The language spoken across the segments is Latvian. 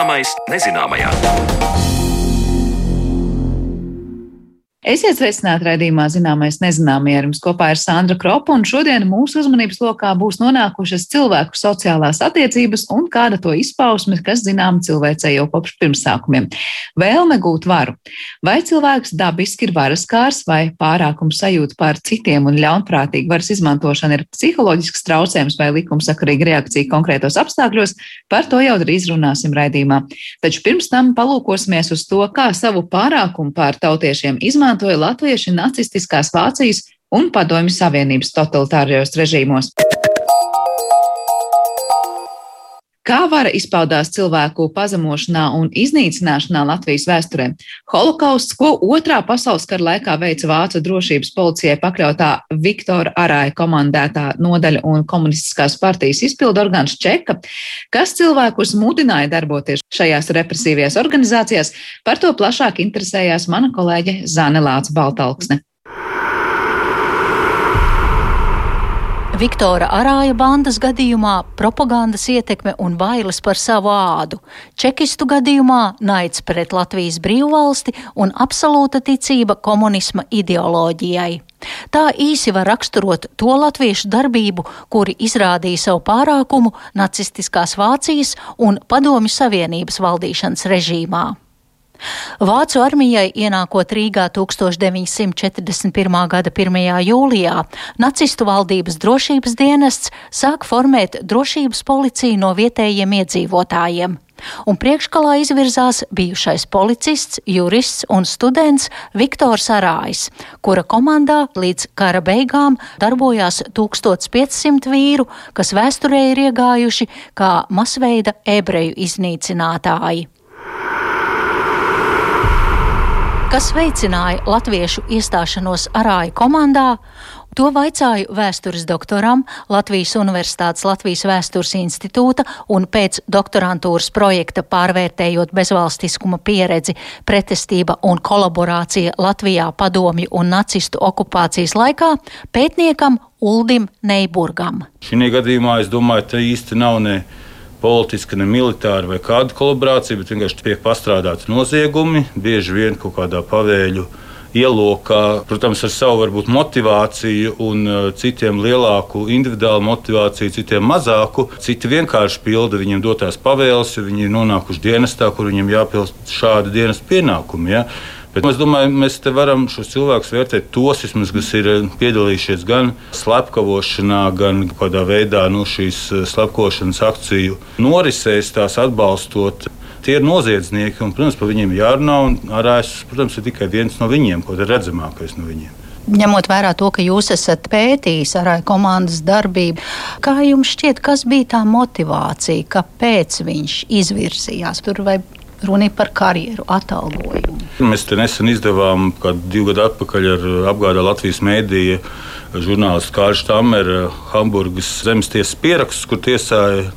Zināmais nezināmajā. Esiet sveicināti raidījumā Zināmais nezināmie ar jums kopā ir Sandra Kropa, un šodien mūsu uzmanības lokā būs nonākušas cilvēku sociālās attiecības un kāda to izpausme, kas zinām cilvēcei jau kopš pirmsākumiem. Vēlme gūt varu. Vai cilvēks dabiski ir varaskārs vai pārākums sajūta pār citiem un ļaunprātīga varas izmantošana ir psiholoģisks traucējums vai likumsakarīga reakcija konkrētos apstākļos, par to jau drīz runāsim raidījumā. Taču pirms tam palūkosimies uz to, kā savu pārākumu pār tautiešiem izmantot izmantoja latvieši nacistiskās Vācijas un Padomju Savienības totalitārajos režīmos. Kā vara izpaudās cilvēku pazemošanā un iznīcināšanā Latvijas vēsturē? Holokausts, ko otrā pasaules kara laikā veica Vācu drošības policijai pakļautā Viktora Arāja komandētā nodaļa un komunistiskās partijas izpildu orgāns Čeka, kas cilvēkus mudināja darboties šajās represīvajās organizācijās, par to plašāk interesējās mana kolēģe Zane Lāca Baltalksne. Viktora Arāja bandas gadījumā propagandas ietekme un bailes par savu ādu, čekistu gadījumā naids pret Latvijas brīvvalsti un absolūta ticība komunisma ideoloģijai. Tā īsi var raksturot to latviešu darbību, kuri izrādīja savu pārākumu nacistiskās Vācijas un Padomju Savienības valdīšanas režīmā. Vācu armijai ienākot Rīgā 1941. gada 1. jūlijā, nacistu valdības drošības dienests sāk formēt drošības policiju no vietējiem iedzīvotājiem. Un priekškalā izvirzās bijušais policists, jurists un students Viktors Arājs, kura komandā līdz kara beigām darbojās 1500 vīru, kas vēsturē ir iegājuši kā masveida ebreju iznīcinātāji. Kas veicināja latviešu iestāšanos arāju komandā? To vaicāju vēstures doktoram, Latvijas Universitātes Latvijas Vēstures institūta un pēc doktorantūras projekta pārvērtējot bezvalstiskuma pieredzi, pretestība un kolaborācija Latvijā padomju un nacistu okupācijas laikā pētniekam Uldim Neiburgam. Šī gadījumā es domāju, ka īsti nav ne politiska, ne militāra vai kāda kolaborācija, bet vienkārši tiek pastrādāti noziegumi, bieži vien kaut kādā pavēļu ielokā, protams, ar savu varbūt, motivāciju, un uh, citiem lielāku individuālu motivāciju, citiem mazāku. Citi vienkārši pilda viņiem dotās pavēles, jo viņi ir nonākuši dienestā, kur viņiem jāpild šādi dienas pienākumi. Ja? Bet es domāju, mēs te varam šos cilvēkus vērtēt tos, vismaz, kas ir eh, piedalījušies gan slepkavošanā, gan kādā veidā nu, šīs eh, slepkošanas akciju norisēs, tās atbalstot. Tie ir noziedznieki, un, protams, par viņiem jārunā. Arājas, protams, ir tikai viens no viņiem, ko ir redzamākais no viņiem. Ņemot vērā to, ka jūs esat pētījis ar komandas darbību, kā jums šķiet, kas bija tā motivācija, kāpēc viņš izvirzījās tur vai runa ir par karjeru, atalgojumu. Mēs te nesen izdevām, kādu divu gadu atpakaļ, ar apgādā Latvijas mēdīju žurnālistu Kāršu Tammeru Hamburgas zemestiesas pierakstus, kur tiesāja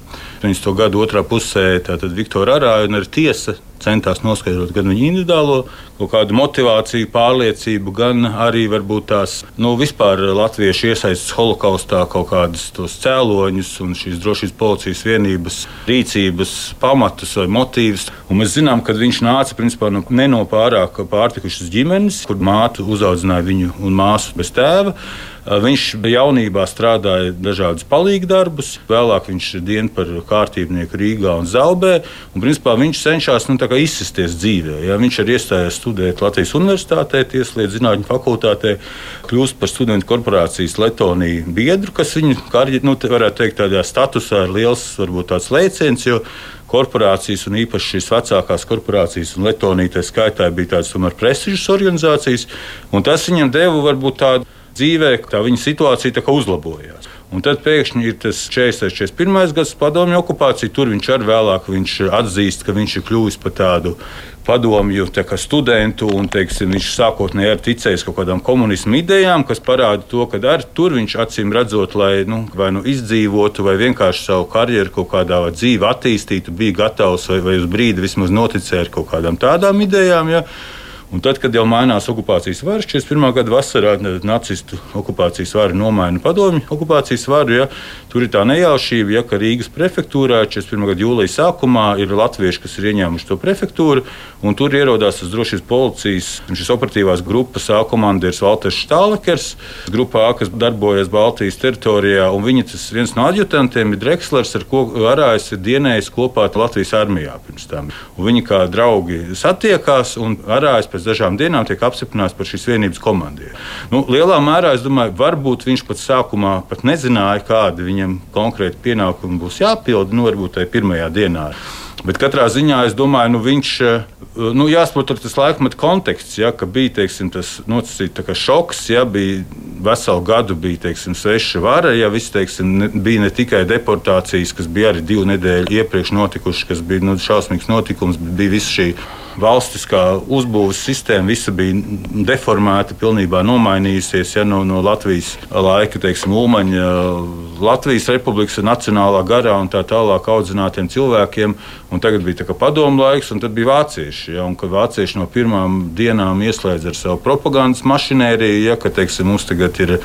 viņas to gadu otrā pusē Viktoru Arāju un arī tiesa centās noskaidrot gan viņa individuālo kaut kādu motivāciju, pārliecību, gan arī varbūt tās nu, vispār latviešu iesaistas holokaustā kaut kādus tos cēloņus un šīs drošības policijas vienības rīcības pamatus vai motīvus. Un mēs zinām, ka viņš nāca principā, no, ne no pārāk pārtikušas ģimenes, kur māte uzaudzināja viņu un māsu bez tēva. Viņš jaunībā strādāja dažādus palīgdarbus, vēlāk viņš ir dienu par kārtībnieku Rīgā un Zelbē. Un, principā, viņš cenšas nu, izsisties dzīvē. Ja? Viņš arī iestājās studēt Latvijas Universitātē, Tieslietu zinātņu fakultātē, kļūst par studentu korporācijas Latvijas biedru, kas viņa karjeras, nu, varētu teikt, tādā statusā ir liels, varbūt tāds lēciens korporācijas, un īpaši šīs vecākās korporācijas, un Latvijas skaitā bija tādas tomēr prestižas organizācijas. Tas viņam deva varbūt tādu dzīvē, tā viņa situācija tā uzlabojās. Un tad pēkšņi ir tas 40. 41. gadsimta padomju okupācija. Tur viņš arī vēlāk viņš atzīst, ka viņš ir kļuvis par tādu padomju tā studentu, un teiksim, viņš sākotnēji ir ticējis kaut kādām komunismu idejām, kas parāda to, ka arī tur viņš acīm redzot, lai nu, vai nu izdzīvotu, vai vienkārši savu karjeru kaut kādā dzīvē attīstītu, bija gatavs vai, vai uz brīdi vismaz noticēt kaut kādām tādām idejām. Ja? Un tad, kad jau mainās okupācijas varas, 41. gada vasarā nacistu okupācijas vara nomaina padomju okupācijas varu, ja, tur ir tā nejaušība, ja, ka Rīgas prefektūrā 41. gada jūlijas sākumā ir latvieši, kas ir ieņēmuši to prefektūru, un tur ierodās tas drošības policijas, šis operatīvās grupas A komandieris Valters Štālekers, grupā A, kas darbojas Baltijas teritorijā, un viņa tas viens no adjutantiem ir Drexlers, ar ko Arājas ir dienējis kopā Latvijas armijā pirms tam. Un viņi kā draugi satiekās, un Arājas pēc dažām dienām tiek apstiprināts par šīs vienības komandieru. Nu, lielā mērā es domāju, varbūt viņš pat sākumā pat nezināja, kādi viņam konkrēti pienākumi būs jāpilda, nu, varbūt tajā pirmajā dienā. Bet katrā ziņā es domāju, nu, viņš nu, jāsaprot tas laikmeta konteksts, ja, ka bija teiksim, tas nocīts šoks, ja bija veselu gadu bija teiksim, sveša vara, ja viss teiksim, ne, bija ne tikai deportācijas, kas bija arī divu nedēļu iepriekš notikušas, kas bija nu, šausmīgs notikums, bet bija visa šī valstiskā uzbūves sistēma visa bija deformēta, pilnībā nomainījusies ja, no, no Latvijas laika, teiksim, Ulmaņa, Latvijas republikas nacionālā garā un tā tālāk audzinātiem cilvēkiem. Tagad bija padomu laiks, un tad bija vācieši. Ja, un, vācieši no pirmām dienām ieslēdz ar savu propagandas mašinēriju, ja, ka teiksim, mums tagad ir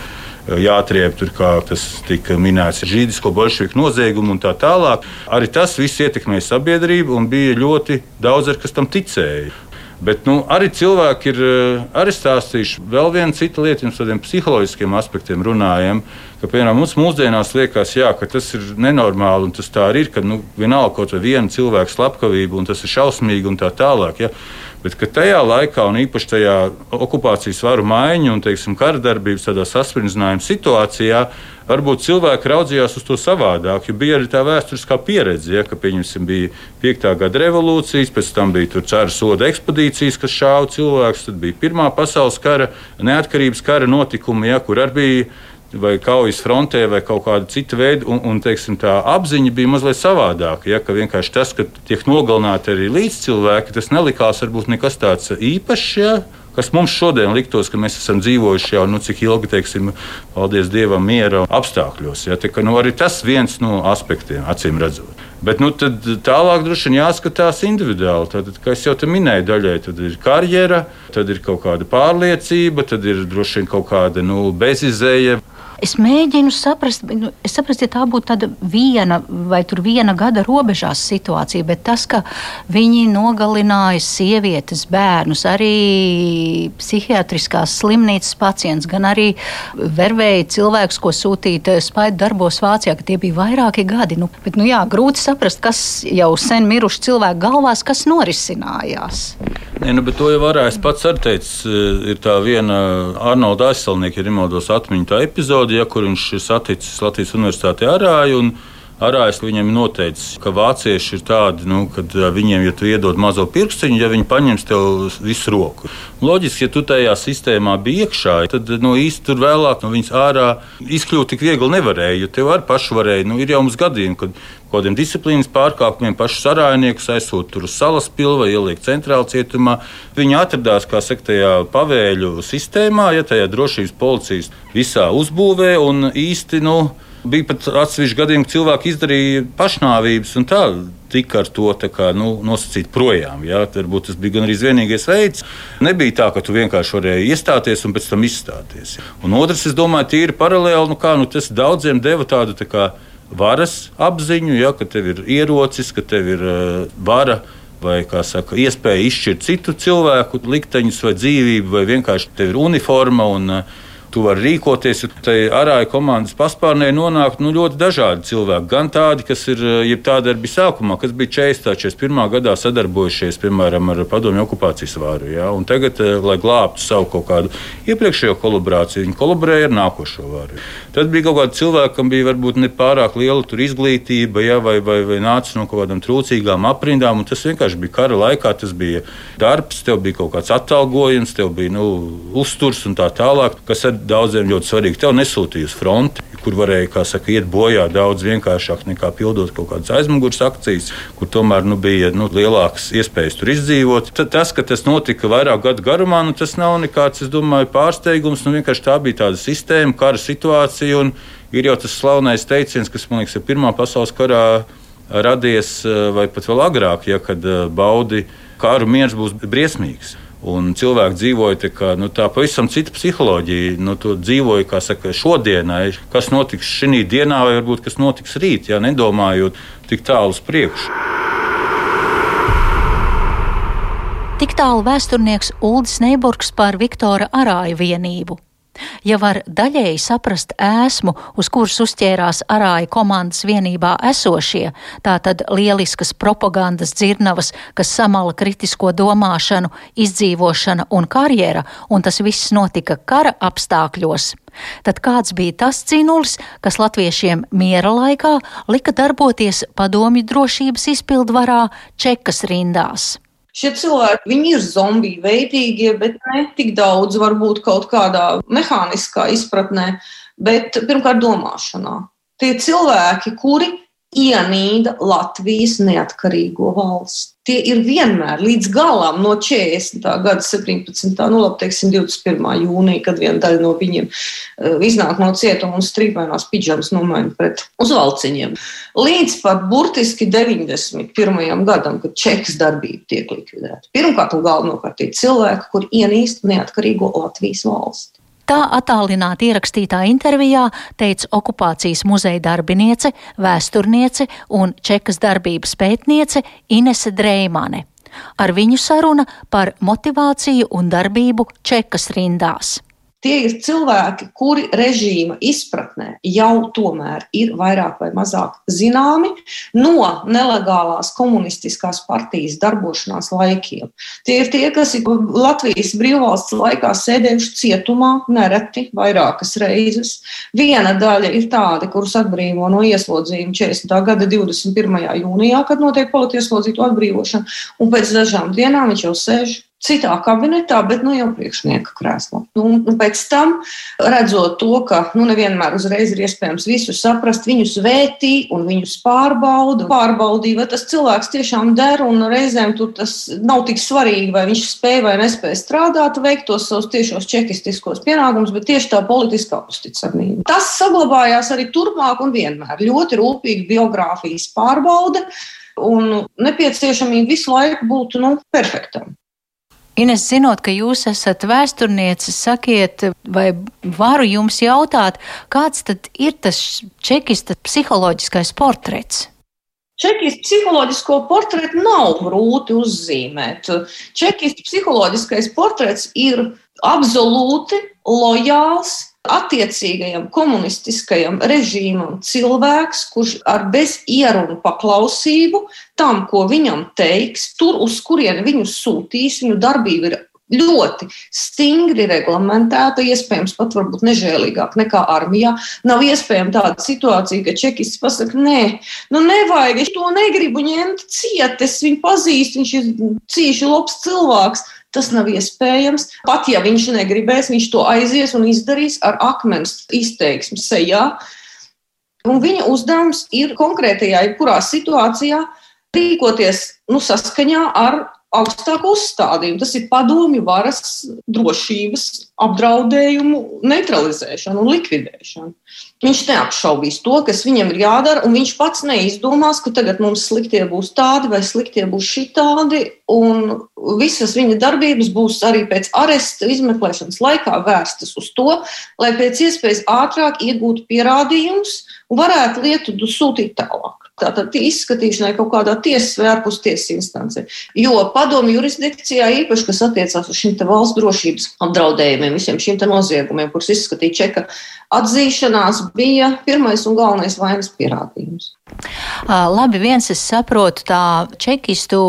jāatriep tur, kā tas tika minēts, žīdisko bolševiku noziegumu un tā tālāk. Arī tas viss ietekmēja sabiedrību un bija ļoti daudz, kas tam ticēja. Bet nu, arī cilvēki ir eh, arī stāstījuši vēl vienu citu lietu, pirms tādiem psiholoģiskiem aspektiem runājam. Ka, piemēram, mums mūsdienās liekas, jā, ka tas ir nenormāli un tas tā arī ir. Ka nu, vienalga kaut vai viena cilvēka slepkavība un tas ir šausmīgi un tā tālāk. Ja? Bet tajā laikā, un īpaši tajā okupācijas varu maiņu un teiksim, kara darbības saspringzinājuma situācijā, varbūt cilvēki raudzījās uz to savādāk. Bija arī tā vēsturiskā pieredze, ja, ka bija 5. gada revolūcijas, pēc tam bija cēra soda ekspedīcijas, kas šāva cilvēkus, tad bija Pirmā pasaules kara, neatkarības kara notikumi, ja, kur arī bija vai kaujas frontē, vai kaut kāda cita veida. Un, un teiksim, tā apziņa bija mazliet savādāka. Ja, ka vienkārši tas, ka tiek nogalināti arī līdzcilvēki, tas nelikās varbūt nekas tāds īpašs. Ja, kas mums šodien liktos, ka mēs esam dzīvojuši jau nu, cik ilgi, teiksim, paldies Dievam, miera apstākļos. Ja, tā, ka, nu, arī tas viens no aspektiem, acīm redzot. Bet nu, tālāk droši vien jāskatās individuāli. Tad, kā jau minēju, daļai tad ir karjera, tad ir kaut kāda pārliecība, tad ir droši vien kaut kāda nu, bezizēja. Es mēģinu saprast, nu, es saprastu, ja tā būtu tāda viena vai viena gada robežās situācija, bet tas, ka viņi nogalināja sievietes, bērnus, arī psihiatriskās slimnīcas pacients, gan arī vervēja cilvēkus, ko sūtīt eh, spaidu darbos Vācijā, ka tie bija vairāki gadi. Nu, bet, nu, jā, grūti saprast, kas jau sen miruši cilvēku galvās, kas norisinājās. Nē, nu, to jau varēs pats arī teikt. Ir tā viena Arnolda aizsalnieka, ir imodos atmiņu tā epizode periodi, ja, kur viņš ir saticis Latvijas Universitātē Arāju. Arājas viņam ir noteicis, ka vācieši ir tādi, nu, ka viņiem, ja tu iedod mazo pirkstiņu, ja viņi paņems tev visu roku. Loģiski, ja tu tajā sistēmā biji iekšā, tad nu, īsti tur vēlāk no viņas ārā izkļūt tik viegli nevarēja. Jo tev arī paši varēja, nu, ir jau mums gadījumi, kad kaut kādiem disciplīnas pārkāpumiem pašus arājniekus aizsūta tur uz salas pilva, ieliek centrālā cietumā. Viņi atradās, kā saka, tajā pavēļu sistēmā, ja tajā drošības policijas visā uzbūvē un īsti. Nu, Bija pat atsevišķi gadījumi, kad cilvēki izdarīja pašnāvības un tā tika ar to kā, nu, nosacīt projām. Ja? Varbūt tas bija gan arī vienīgais veids. Nebija tā, ka tu vienkārši varēji iestāties un pēc tam izstāties. Un otrs, es domāju, tīri paralēli, nu, kā, nu, tas daudziem deva tādu tā kā, varas apziņu, ja? ka tev ir ierocis, ka tev ir uh, vara vai saka, iespēja izšķirt citu cilvēku likteņus vai dzīvību, vai vienkārši tev ir uniforma. Un, uh, tu vari rīkoties. Tai arāja komandas paspārnē nonāk nu, ļoti dažādi cilvēki. Gan tādi, kas ir, eh, jeb tādi arī bija sākumā, kas bija 40. 41. gadā sadarbojušies, piemēram, ar padomju okupācijas vāru. Ja? Un tagad, eh, lai glābtu savu kaut kādu iepriekšējo kolaborāciju, viņi kolaborēja ar nākošo vāru. Tad bija kaut kādi cilvēki, kam bija varbūt ne pārāk liela izglītība, ja? vai, vai, vai nāca no kaut kādām trūcīgām aprindām. Tas vienkārši bija kara laikā, tas bija darbs, tev bija kaut kāds atalgojums, tev bija nu, uzturs un tā tālāk, kas ar daudziem ļoti svarīgi. Tev nesūtīja uz fronti, kur varēja saka, iet bojā daudz vienkāršāk nekā pildot kaut kādas aizmugures akcijas, kur tomēr nu, bija nu, lielākas iespējas tur izdzīvot. Tad tas, ka tas notika vairāk gadu garumā, nu, tas nav nekāds domāju, pārsteigums. Nu, tā bija tāda sistēma, kara situācija. Ir jau tas slavenais teiciens, kas man liekas, ir Pirmā pasaules karā radies vai pat vēl agrāk, ja, kad baudi karu miers būs briesmīgs. Un cilvēki dzīvoja kā, nu, tā pavisam cita psiholoģija. Nu, tu dzīvoji, kā saka, šodienai, kas notiks šī dienā, vai varbūt kas notiks rīt, ja nedomājot tik tālu uz priekšu. Tik tālu vēsturnieks Ulris Neiburgs par Viktora Arāja vienību. Ja var daļēji saprast ēsmu, uz kuras uzķērās arāja komandas vienībā esošie, tātad lieliskas propagandas dzirnavas, kas samala kritisko domāšanu, izdzīvošana un karjera, un tas viss notika kara apstākļos, tad kāds bija tas cinulis, kas latviešiem miera laikā lika darboties padomju drošības izpildvarā čekas rindās? Šie cilvēki ir zombiju veidīgie, bet ne tik daudz varbūt kaut kādā mehāniskā izpratnē, bet pirmkārt domāšanā. Tie cilvēki, kuri ienīda Latvijas neatkarīgo valsti. Tie ir vienmēr līdz galam no 40. gada 17. nu, labi, teiksim, 21. jūnija, kad viena daļa no viņiem uh, iznāk no cietuma un strīpainās pidžamas nomaina pret uzvalciņiem. Līdz pat burtiski 91. gadam, kad čekas darbība tiek likvidēta. Pirmkārt un galvenokārt ir cilvēki, kur ienīst neatkarīgo Latvijas valsti. Tā attālināti ierakstītā intervijā teica okupācijas muzeja darbiniece, vēsturniece un čekas darbības pētniece Inese Dreimane. Ar viņu saruna par motivāciju un darbību čekas rindās. Tie ir cilvēki, kuri režīma izpratnē jau tomēr ir vairāk vai mazāk zināmi no nelegālās komunistiskās partijas darbošanās laikiem. Tie ir tie, kas ir Latvijas brīvvalsts laikā sēdējuši cietumā nereti vairākas reizes. Viena daļa ir tāda, kurus atbrīvo no ieslodzījuma 40. gada 21. jūnijā, kad notiek politieslodzīto atbrīvošana, un pēc dažām dienām viņš jau sēž citā kabinetā, bet nu, jau priekšnieka krēslā. Nu, un pēc tam, redzot to, ka nu, nevienmēr uzreiz ir iespējams visu saprast, viņus vērtī un viņus pārbauda, pārbaudīja, vai tas cilvēks tiešām der, un reizēm tur tas nav tik svarīgi, vai viņš spēja vai nespēja strādāt, veikt tos savus tiešos čekistiskos pienākumus, bet tieši tā politiskā uzticamība. Tas saglabājās arī turpmāk un vienmēr. Ļoti rūpīgi biogrāfijas pārbauda un nepieciešamība visu laiku būt nu, perfektam. Ines, zinot, ka jūs esat vēsturniece, sakiet, vai varu jums jautāt, kāds tad ir tas čekista psiholoģiskais portrets? Čekijas psiholoģisko portretu nav grūti uzzīmēt. Čekijas psiholoģiskais portrets ir absolūti lojāls, attiecīgajam komunistiskajam režīmam cilvēks, kurš ar bezierunu paklausību tam, ko viņam teiks, tur, uz kurieni viņu sūtīs, viņu darbība ir ļoti stingri reglamentēta, iespējams, pat varbūt nežēlīgāk nekā armijā. Nav iespējama tāda situācija, ka čekists pasakā, nē, nu nevajag, es to negribu ņemt ciet, es viņu pazīstu, viņš ir cīši labs cilvēks. Tas nav iespējams. Pat ja viņš negribēs, viņš to aizies un izdarīs ar akmens izteiksmi sejā. Un viņa uzdevums ir konkrētajā, jebkurā situācijā rīkoties nu, saskaņā ar augstāku uzstādījumu. Tas ir padomju varas drošības apdraudējumu neutralizēšana un likvidēšana. Viņš neapšaubīs to, kas viņam ir jādara, un viņš pats neizdomās, ka tagad mums sliktie būs tādi vai sliktie būs šitādi, un visas viņa darbības būs arī pēc aresta izmeklēšanas laikā vērstas uz to, lai pēc iespējas ātrāk iegūtu pierādījumus un varētu lietu sūtīt tālāk. Tātad izskatīšanai kaut kādā tiesas vai ārpus tiesas instancē. Jo padomju jurisdikcijā īpaši, kas attiecās uz šīm valsts drošības apdraudējumiem, visiem šiem noziegumiem, kurus izskatīja čeka atzīšanās, bija pirmais un galvenais vainas pierādījums. Labi, viens es saprotu tā čekistu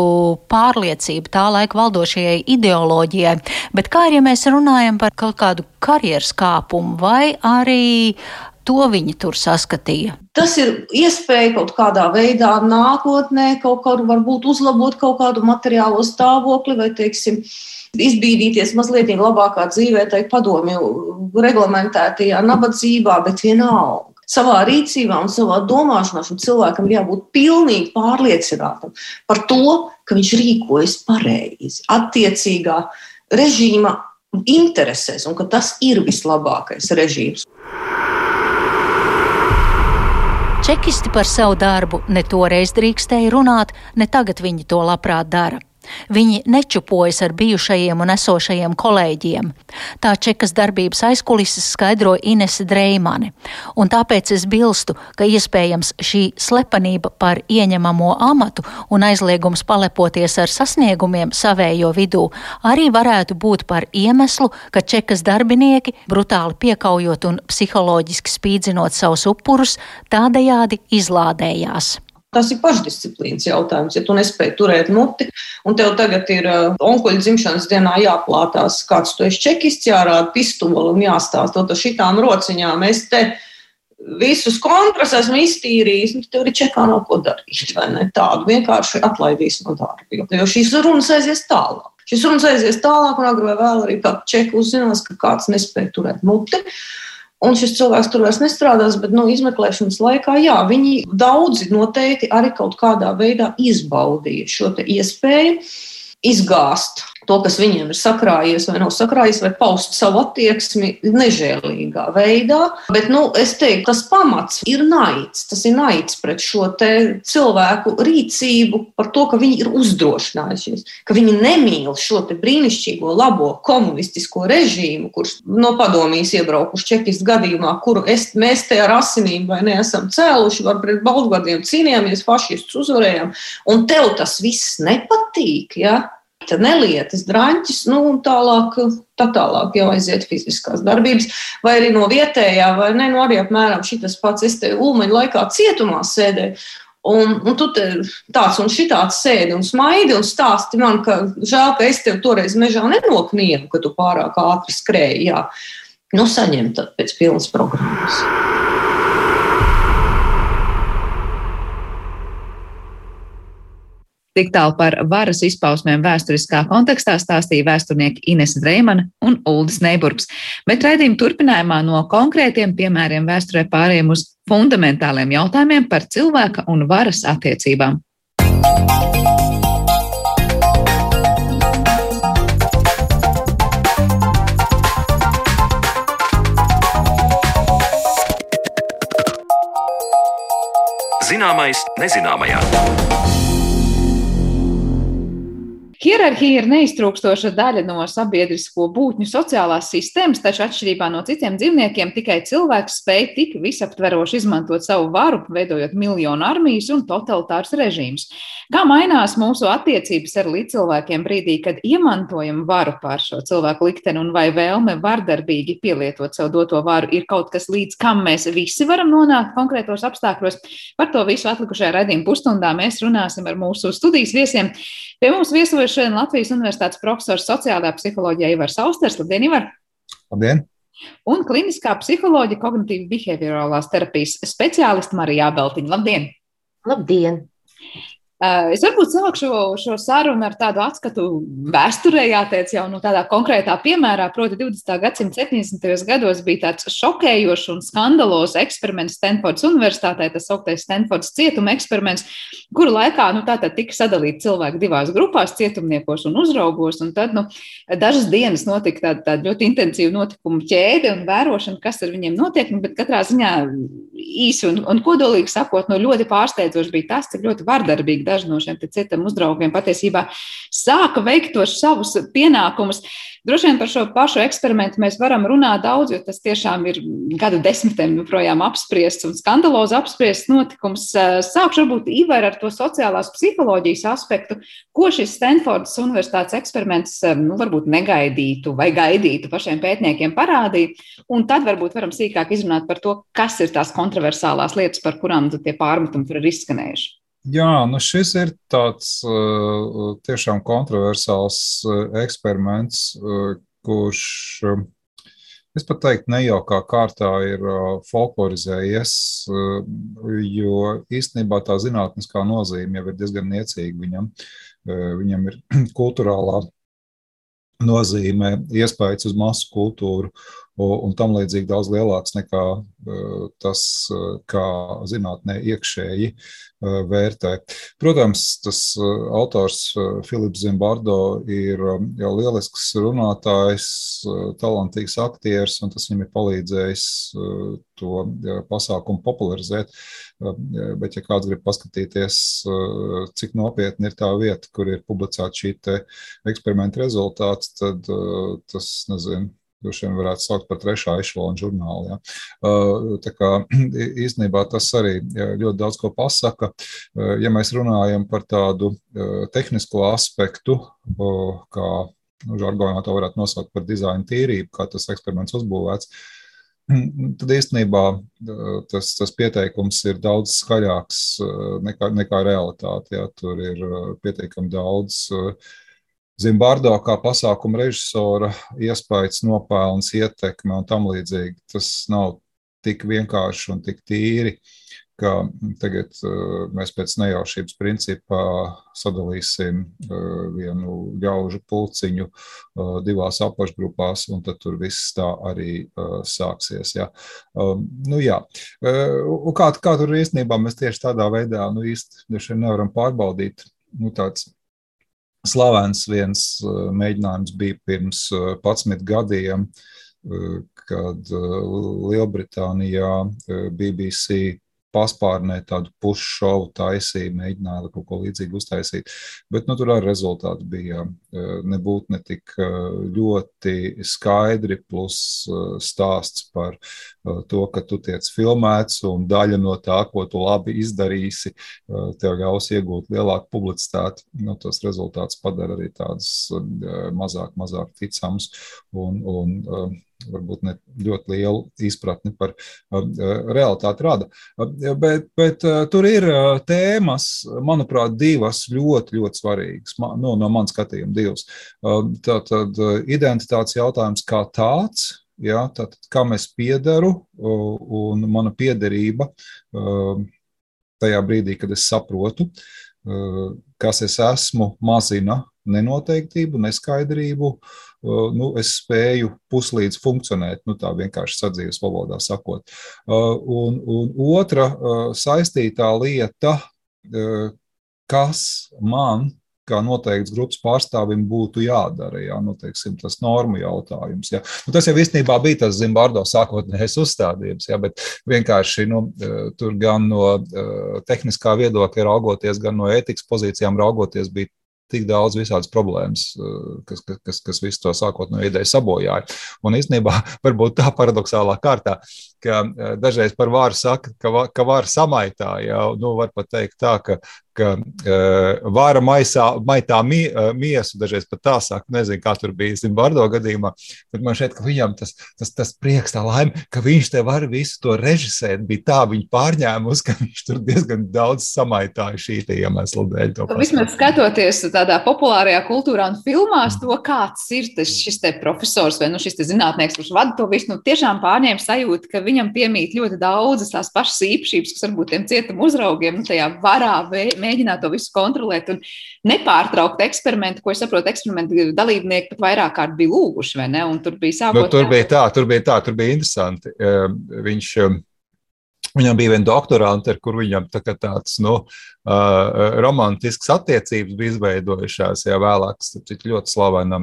pārliecību tā laika valdošajai ideoloģijai, bet kā ir, ja mēs runājam par kaut kādu karjeras kāpumu vai arī to viņi tur saskatīja? Tas ir iespēja kaut kādā veidā nākotnē kaut kādu varbūt uzlabot kaut kādu materiālo stāvokli vai, teiksim, izbīdīties mazliet labākā dzīvē, tai padomju reglamentētajā nabadzībā, bet vienalga. Savā rīcībā un savā domāšanā šim cilvēkam ir jābūt pilnīgi pārliecinātam par to, ka viņš rīkojas pareizi, attiecīgā režīma interesēs un ka tas ir vislabākais režīms. Čekisti par savu darbu ne toreiz drīkstēja runāt, ne tagad viņi to labprāt dara. Viņi nečupojas ar bijušajiem un esošajiem kolēģiem. Tā čekas darbības aizkulises skaidro Inese Dreimane, un tāpēc es bilstu, ka iespējams šī slepenība par ieņemamo amatu un aizliegums palepoties ar sasniegumiem savējo vidū arī varētu būt par iemeslu, ka čekas darbinieki, brutāli piekaujot un psiholoģiski spīdzinot savus upurus, tādējādi izlādējās. Tas ir pašdisciplīnas jautājums. Ja tu nespēji turēt muti, un tev tagad ir onkuļa dzimšanas dienā jāplātās, kāds tu esi čekists, jārāda pistoli un jāstāsta to šitām rociņām. Es te visus kontras esmu iztīrījis, un tev ir čekā nav ko darīt, vai ne? Tādu vienkārši atlaidīs no darba, jo šīs runas aizies tālāk. Šis runas aizies tālāk, un agrāk vai vēl arī kā čeku uzzinās, ka kāds nespēja turēt muti. Un šis cilvēks tur vairs nestrādās, bet nu, izmeklēšanas laikā, jā, viņi daudzi noteikti arī kaut kādā veidā izbaudīja šo iespēju izgāzt to, kas viņiem ir sakrājies vai nav sakrājies, vai paust savu attieksmi nežēlīgā veidā. Bet nu, es teiktu, tas pamats ir naids. Tas ir naids pret šo cilvēku rīcību, par to, ka viņi ir uzdrošinājušies, ka viņi nemīl šo brīnišķīgo, labo komunistisko režīmu, kurš no padomjas iebraukuši čekistu gadījumā, kuru es, mēs te ar asinīm vai neesam cēluši, var pret Baltgardiem cīnījāmies, fašistus uzvarējām, un tev tas viss nepatīk. Ja? Nelietas, drāņķis, nu, un tālāk, tā tālāk jau aiziet fiziskās darbības, vai arī no vietējā, vai ne, nu, arī apmēram šitas pats, es te ulmaņa laikā cietumā sēdēju. Un, un tu tāds un šitāds sēdi un smaidi un stāsti man, ka žēl, ka es tev toreiz mežā nenoknienu, ka tu pārāk ātri skrēji. Jā. Nu, saņem tad pēc pilnas programmas. Tik tālu par varas izpausmēm vēsturiskā kontekstā stāstīja vēsturnieki Ines Dreimana un Uldis Neiburgs. Bet raidījuma turpinājumā no konkrētiem piemēriem vēsturē pārējiem uz fundamentāliem jautājumiem par cilvēka un varas attiecībām. Zināmais nezināmajā. Hierarhija ir neiztrūkstoša daļa no sabiedrisko būtņu sociālās sistēmas, taču atšķirībā no citiem dzīvniekiem, tikai cilvēks spēj tik visaptveroši izmantot savu varu, veidojot miljonu armijas un totalitārs režīmus. Kā mainās mūsu attiecības ar līdzcilvēkiem brīdī, kad iemantojam varu pār šo cilvēku likteni, un vai vēlme vardarbīgi pielietot sev doto varu ir kaut kas, līdz kam mēs visi varam nonākt konkrētos apstākļos? Par to visu atlikušajā redzījuma pusstundā mēs runāsim ar mūsu studijas viesiem. Pie mums viesojas šodien Latvijas Universitātes profesors sociālajā psiholoģijā Ivars Austers. Labdien, Ivar! Labdien! Un kliniskā psiholoģija, kognitīva behaviorālās terapijas speciālista Marija Beltiņa. Labdien! Labdien! Eh, es varbūt sākšu šo, šo sarunu ar tādu atskatu vēsturē, jāteic, jau nu, tādā konkrētā piemērā. Proti, 20. gadsimta 70. gados bija tāds šokējošs un skandalos eksperiments Stanfordas Universitātē, tas sauktais Stanfordas cietuma eksperiments, kuru laikā nu, tika sadalīti cilvēki divās grupās, cietumniekos un uzraugos. Un tad nu, dažas dienas notika tāda, tāda ļoti intensīva notikumu ķēde un vērošana, kas ar viņiem notiek. Nu, bet katrā ziņā īsi un, un kodolīgi sakot, nu, ļoti pārsteidzoši bija tas, cik ļoti vardarbīgi daži no šiem cietam uzraugiem patiesībā sāka veikt tos savus pienākumus. Droši vien par šo pašu eksperimentu mēs varam runāt daudz, jo tas tiešām ir gadu desmitiem joprojām apspriests un skandalozi apspriests notikums. Sākšu varbūt Ivar ar to sociālās psiholoģijas aspektu, ko šis Stanfordas universitātes eksperiments nu, varbūt negaidītu vai gaidītu pašiem pētniekiem parādīt, un tad varbūt varam sīkāk izrunāt par to, kas ir tās kontroversālās lietas, par kurām tie pārmetumi tur ir izskanējuši. Jā, nu šis ir tāds uh, tiešām kontroversāls uh, eksperiments, uh, kurš, es pat teiktu, nejaukā kārtā ir folklorizējies, jo īstenībā tā zinātniskā nozīme jau ir diezgan niecīga viņam. Viņam ir kultūrālā nozīme, iespējas uz masu kultūru un tam līdzīgi daudz lielāks nekā tas, kā zinātnē iekšēji vērtē. Protams, tas autors Filips Zimbardo ir jau lielisks runātājs, talantīgs aktieris, un tas viņam ir palīdzējis to pasākumu popularizēt. Bet, ja kāds grib paskatīties, cik nopietni ir tā vieta, kur ir publicēta šī eksperimenta rezultāts, tad tas, nezinu, droši vien varētu saukt par trešā ešalona žurnālu. Ja. Tā kā īstenībā tas arī ļoti daudz ko pasaka. Ja mēs runājam par tādu tehnisko aspektu, kā nu, žargonā to varētu nosaukt par dizaina tīrību, kā tas eksperiments uzbūvēts, tad īstenībā tas, tas pieteikums ir daudz skaļāks nekā, nekā realitāte. Ja. Tur ir pietiekami daudz uh, Zimbardo kā pasākuma režisora iespējas, nopelns, ietekme un tam līdzīgi. Tas nav tik vienkārši un tik tīri, ka tagad uh, mēs pēc nejaušības principā sadalīsim uh, vienu ļaužu pulciņu uh, divās apakšgrupās, un tad tur viss tā arī sāksies. Ja. Um, nu, jā. kā, kā tur īstenībā mēs tieši tādā veidā nu, īsti nevaram pārbaudīt nu, tāds Slavens viens eh, mēģinājums bija pirms 11 eh, gadiem, eh, kad Lielbritānijā BBC paspārnē tādu puššovu taisīja, mēģināja kaut ko līdzīgu uztaisīt. Bet nu, tur arī rezultāti bija nebūt ne tik ļoti skaidri, plus stāsts par to, ka tu tiec filmēts un daļa no tā, ko tu labi izdarīsi, tev ļaus iegūt lielāku publicitāti. Nu, tos rezultātus padara arī tādus mazāk, mazāk ticamus un, un varbūt ne ļoti lielu izpratni par realitāti rada. Bet, bet tur ir tēmas, manuprāt, divas ļoti, ļoti svarīgas. Nu, no manas skatījuma, divas. Tātad identitātes jautājums kā tāds. Ja, tātad, kam es piedaru un mana piederība tajā brīdī, kad es saprotu, kas es esmu, mazina nenoteiktību, neskaidrību, uh, nu, es spēju puslīdz funkcionēt, nu, tā vienkārši sadzīves valodā sakot. Uh, un, un otra uh, saistītā lieta, kas man kā noteikts grupas pārstāvim būtu jādara. Jā, nu, teiksim, tas normu jautājums. Jā. Nu, tas jau īstenībā bija tas Zimbardo sākotnējais uzstādījums, jā, bet vienkārši nu, tur gan no tehniskā viedokļa raugoties, gan no ētikas pozīcijām raugoties, bija tik daudz visādas problēmas, eh, kas, kas, kas, kas visu to sākotnējo ideju sabojāja. Un īstenībā, varbūt tā paradoxālā kārtā, ka eh, dažreiz par vāru saka, ka, ka vāra samaitā, jau, nu, var pat teikt tā, ka ka uh, vāra maisā, maitā mie, uh, miesu, dažreiz pat tā saka, nezinu, kā tur bija Zimbardo gadījumā, bet man šeit, ka viņam tas, tas, tas prieks, tā laime, ka viņš te var visu to režisēt, bija tā viņa pārņēmus, ka viņš tur diezgan daudz samaitāja šī iemesla dēļ. Vismaz skatoties tādā populārajā kultūrā un filmās mm. to, kāds ir tas, šis te profesors vai nu, šis zinātnieks, kurš vada to visu, nu, tiešām pārņēma sajūtu, ka viņam piemīt ļoti daudzas tās pašas īpašības, kas varbūt tiem cietuma uzraugiem nu, tajā varā mēģināt to visu kontrolēt un nepārtraukt eksperimentu, ko es saprotu, eksperimentu dalībnieki pat vairāk kārt bija lūguši, vai ne? Un tur bija sākot. Nu, tur bija tā, tur bija tā, tur bija interesanti. Ehm, viņš, ehm, Viņam bija viena doktorante, ar kuru viņam tā tāds nu, uh, romantisks attiecības bija izveidojušās. Jā, vēlāk, tas ļoti slavena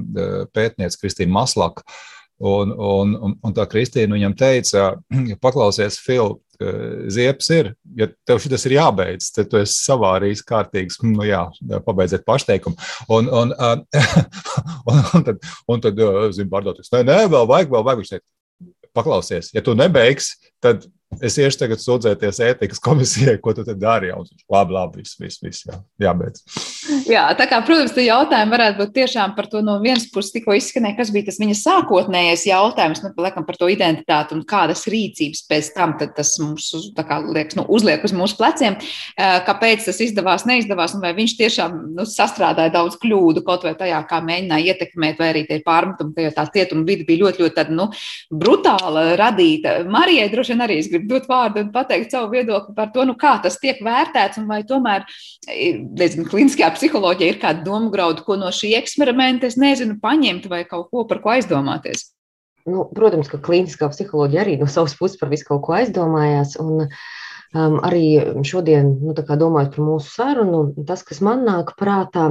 pētniece Kristīna Maslaka. Un, un, un, un tā Kristīna viņam teica, paklausies, Fil, ziepes ir. Ja tev šis ir jābeidz, tad tu esi savārījis kārtīgs, nu jā, pabeidziet pašteikumu. Un, un, un, un, tad, un tad zinu, pārdoties, nē, nē, vēl vajag, vēl vajag. Viņš teica, paklausies, ja tu nebeigsi, tad es iešu tagad sūdzēties ētikas komisijai, ko tu te dari. Un, labi, labi, viss, viss, viss jā, jābeidz. Jā, tā kā, protams, tie jautājumi varētu būt tiešām par to no vienas puses tikko izskanēja, kas bija tas viņa sākotnējais jautājums, nu, laikam par to identitāti un kādas rīcības pēc tam tas mums kā, liekas, nu, uzliek uz mūsu pleciem, kāpēc tas izdevās, neizdevās, un vai viņš tiešām nu, sastrādāja daudz kļūdu kaut vai tajā, kā mēģināja ietekmēt, vai arī tie pārmetumi, ka tā cietuma vidi bija ļoti, ļoti tāda, nu, brutāla radīta. Marijai droši vien arī es gribu dot vārdu un pateikt savu viedokli par to, nu, kā tas tiek vērtēts, un vai tomēr, nezinu, kliniskajā psiholoģijā ir kāda doma graudu, ko no šī eksperimenta, es nezinu, paņemt vai kaut ko par ko aizdomāties. nu, protams, ka klīniskā psiholoģija arī no savas puses par visu kaut ko aizdomājās. Un, uh, Um, arī šodien, nu, domājot par mūsu sarunu, tas, kas man nāk prātā,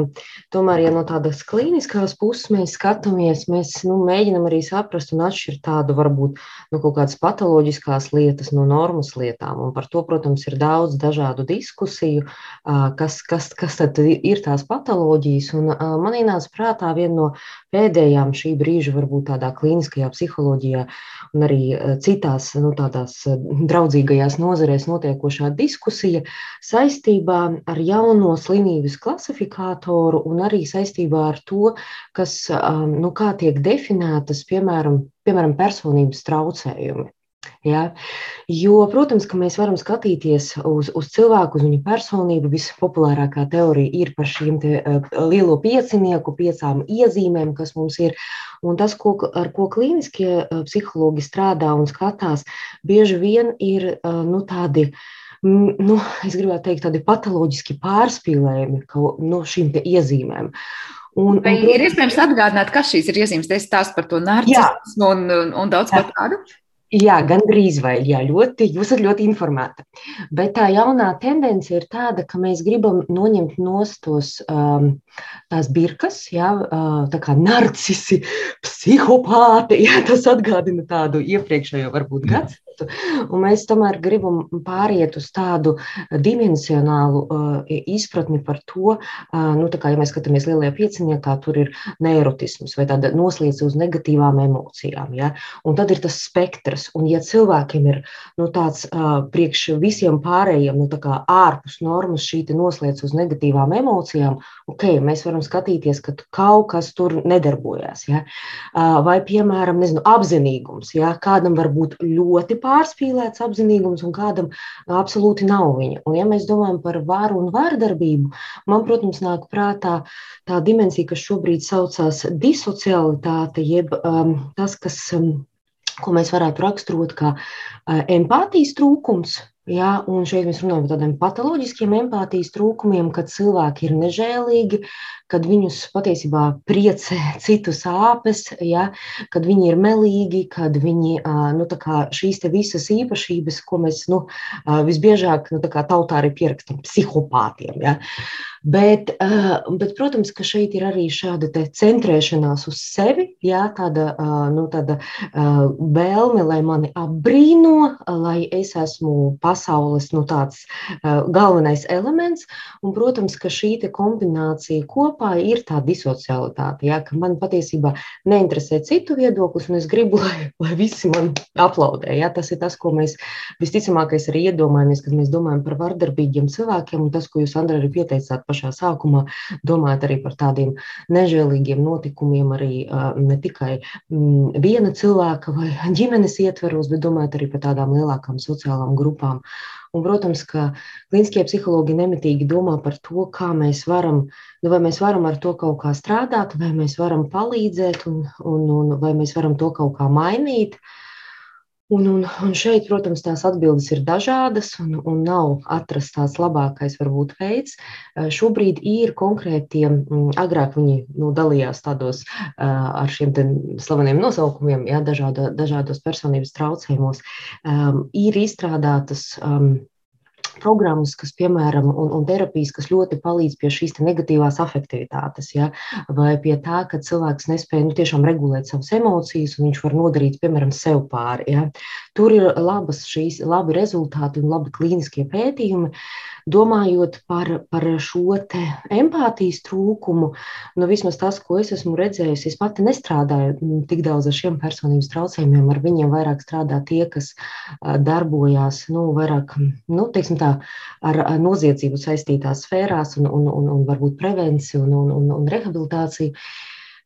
tomēr, ja no tādas klīniskās puses mēs skatāmies, mēs nu, mēģinam arī saprast un atšķirt tādu varbūt nu, kaut kādas patoloģiskās lietas no normas lietām. Un par to, protams, ir daudz dažādu diskusiju, uh, kas, kas, kas tad ir tās patoloģijas. Un uh, man ienāca prātā viena no pēdējām šī brīža, varbūt tādā klīniskajā psiholoģijā un arī citās nu, tādās draudzīgajās nozarēs notiek notiekošā diskusija saistībā ar jauno slimības klasifikātoru un arī saistībā ar to, kas, um, nu, kā tiek definētas, piemēram, piemēram personības traucējumi. Ja? Jo, protams, ka mēs varam skatīties uz, uz cilvēku, uz viņa personību. Vispopulārākā teorija ir par šīm te, uh, lielo piecinieku, piecām iezīmēm, kas mums ir. Un tas, ko, ar ko klīniskie uh, psihologi strādā un skatās, bieži vien ir uh, nu, tādi nu, es gribētu teikt, tādi patoloģiski pārspīlējumi no nu, šīm iezīmēm. Un, Vai un, ir iespējams atgādināt, kas šīs ir iezīmes? Es stāstu par to narcismu un, un, un daudz ko tādu. Jā, gan drīz vai jā, ļoti, jūs esat ļoti informēta. Bet tā jaunā tendence ir tāda, ka mēs gribam noņemt tos, um, tās birkas, jā, tā kā narcisi, psihopāti. Jā, tas atgādina tādu iepriekšējo varbūt konceptu. Un mēs tomēr gribam pāriet uz tādu dimensionālu uh, izpratni par to, uh, nu, kā, ja mēs skatāmies lielajā pieciniekā, tur ir neirotisms vai tāda noslēdz uz negatīvām emocijām. Ja? Un tad ir tas spektrs. Un ja cilvēkiem ir nu, tāds uh, priekš visiem pārējiem, nu, kā ārpus normas šī noslēdz uz negatīvām emocijām, ok, mēs varam skatīties, ka kaut kas tur nedarbojas. Ja? Vai, piemēram, nezinu, apzinīgums. Ja? Kādam var būt ļoti pārspīlēts apzinīgums un kādam absolūti nav viņa. Un, ja mēs domājam par varu un vardarbību, man, protams, nāk prātā tā dimensija, kas šobrīd saucās disocialitāte, jeb um, tas, kas. Um, ko mēs varētu raksturot kā uh, empātijas trūkums, Ja, un šeit mēs runājam par tādiem patoloģiskiem empātijas trūkumiem, kad cilvēki ir nežēlīgi, kad viņus patiesībā priecē citu sāpes, ja, kad viņi ir melīgi, kad viņi nu, šīs visas īpašības, ko mēs nu, visbiežāk nu, tautā arī pierakstam psihopātiem. Ja. Bet, bet, protams, ka šeit ir arī šāda centrēšanās uz sevi, jā, tāda, nu, tāda vēlme, lai mani apbrīno, lai es esmu pasaules nu, tāds galvenais elements. Un, protams, ka šī kombinācija kopā ir tā disocialitāte, jā, ka man patiesībā neinteresē citu viedoklis, un es gribu, lai, lai visi man aplaudē. Jā. Tas ir tas, ko mēs visticamākais arī iedomājamies, kad mēs domājam par vardarbīgiem cilvēkiem, un tas, ko jūs, Andra, arī pieteicāt pašā sākumā, domājot arī par tādiem nežēlīgiem notikumiem, arī ne tikai mm, viena cilvēka vai ģimenes ietveros, bet domājot arī par tādām lielākām sociālām grupām. Un, protams, ka klīniskie psihologi nemitīgi domā par to, kā mēs varam, nu, vai mēs varam ar to kaut kā strādāt, vai mēs varam palīdzēt, un, un, un vai mēs varam to kaut kā mainīt. Uh, Un, un, un šeit, protams, tās atbildes ir dažādas un, un nav atrasts tāds labākais varbūt veids. Šobrīd ir konkrētie, agrāk viņi nu, dalījās tādos ar šiem slaveniem nosaukumiem, jā, dažādo, dažādos personības traucējumos, ir izstrādātas programmas, kas, piemēram, un, un terapijas, kas ļoti palīdz pie šīs negatīvās afektivitātes, ja? vai pie tā, ka cilvēks nespēja nu, tiešām regulēt savas emocijas, un viņš var nodarīt, piemēram, sev pāri. Ja? Tur ir labas šīs, labi rezultāti un labi klīniskie pētījumi. Domājot par, par šo empātijas trūkumu, nu, vismaz tas, ko es esmu redzējusi, es pati nestrādāju mm, tik daudz ar šiem personības traucējumiem. Ar viņiem vairāk strādā tie, kas darbojās nu, vairāk, nu, tā, ar, noziedzību saistītās sfērās un, un, un, un varbūt prevenciju un, un, un, un rehabilitāciju.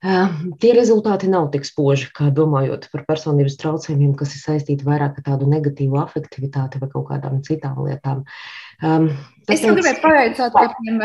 Tie rezultāti nav tik spoži, kā domājot par personības traucējumiem, kas ir saistīti vairāk ar tādu negatīvu afektivitāti vai kaut kādām citām lietām. Um, Es jau gribēju pavaicāt par, tiem,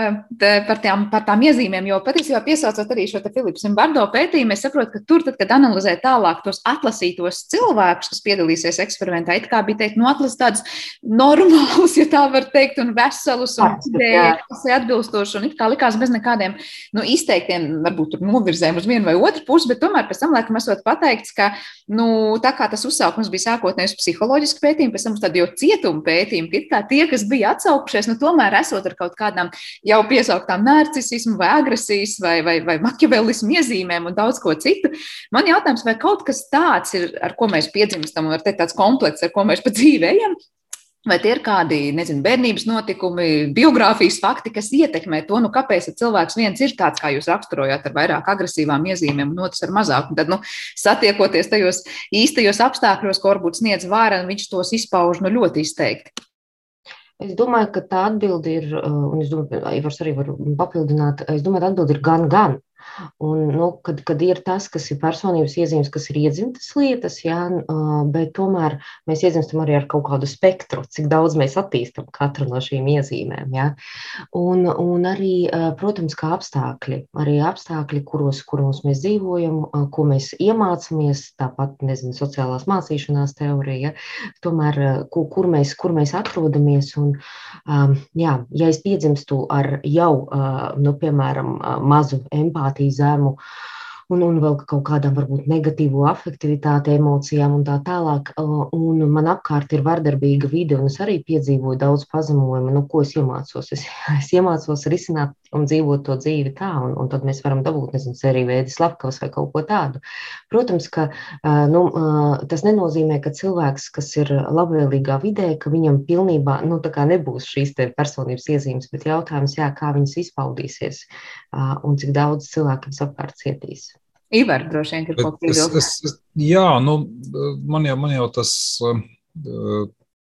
par, tām, par tām iezīmēm, jo patiesībā piesaucot arī šo Filipa Simbardo pētījumu, es saprotu, ka tur, tad, kad analizē tālāk tos atlasītos cilvēkus, kas piedalīsies eksperimentā, it kā bija teikt, nu, atlasīt tādus normālus, ja tā var teikt, un veselus, un idejas atbilstošus, un it kā likās bez nekādiem nu, izteiktiem, varbūt tur novirzēm uz vienu vai otru pusi, bet tomēr pēc tam, laikam, esot pateikts, ka, nu, tā kā tas uzsaukums bija sākotnējs psiholoģiski pētījumi, pēc tam uz tādu jau cietumu pētījumu, ka it kā tie, kas bija atsaukušies, nu, tomēr esot ar kaut kādām jau piesauktām narcisismu vai agresijas vai, vai, vai maķivelismu iezīmēm un daudz ko citu. Man jautājums, vai kaut kas tāds ir, ar ko mēs piedzimstam, un tāds komplekss, ar ko mēs pa dzīvējam, Vai tie ir kādi, nezinu, bērnības notikumi, biogrāfijas fakti, kas ietekmē to, nu, kāpēc cilvēks viens ir tāds, kā jūs raksturojāt, ar vairāk agresīvām iezīmēm, un otrs ar mazāk. Un tad, nu, satiekoties tajos īstajos apstākļos, ko varbūt sniedz vāra, viņš tos izpauž nu, ļoti izteikti. Es domāju, ka tā atbilde ir, un es domāju, Ivars arī var papildināt, es domāju, atbilde ir gan, gan. Un, nu, kad, kad ir tas, kas ir personības iezīmes, kas ir iedzimtas lietas, jā, bet tomēr mēs iedzimstam arī ar kaut kādu spektru, cik daudz mēs attīstam katru no šīm iezīmēm. Jā. Un, un arī, protams, kā apstākļi, arī apstākļi, kuros, kuros mēs dzīvojam, ko mēs iemācāmies, tāpat, nezinu, sociālās mācīšanās teorija, tomēr, kur, kur, mēs, kur mēs atrodamies. Un, jā, ja es piedzimstu ar jau, nu, piemēram, mazu empātiju, empātiju zemu un, un vēl kaut kādām varbūt negatīvu afektivitāti, emocijām un tā tālāk. Un man apkārt ir vardarbīga vide, un es arī piedzīvoju daudz pazemojumu. Nu, ko es iemācos? Es, es iemācos risināt un dzīvot to dzīvi tā, un, un tad mēs varam dabūt, nezinu, seriju veidi slavkavas vai kaut ko tādu. Protams, ka nu, tas nenozīmē, ka cilvēks, kas ir labvēlīgā vidē, ka viņam pilnībā nu, nebūs šīs personības iezīmes, bet jautājums, jā, kā viņas izpaudīsies un cik daudz cilvēku viņas apkārt cietīs. Ivar, droši vien, ir kaut kas tāds. Jā, nu, man jau, man jau tas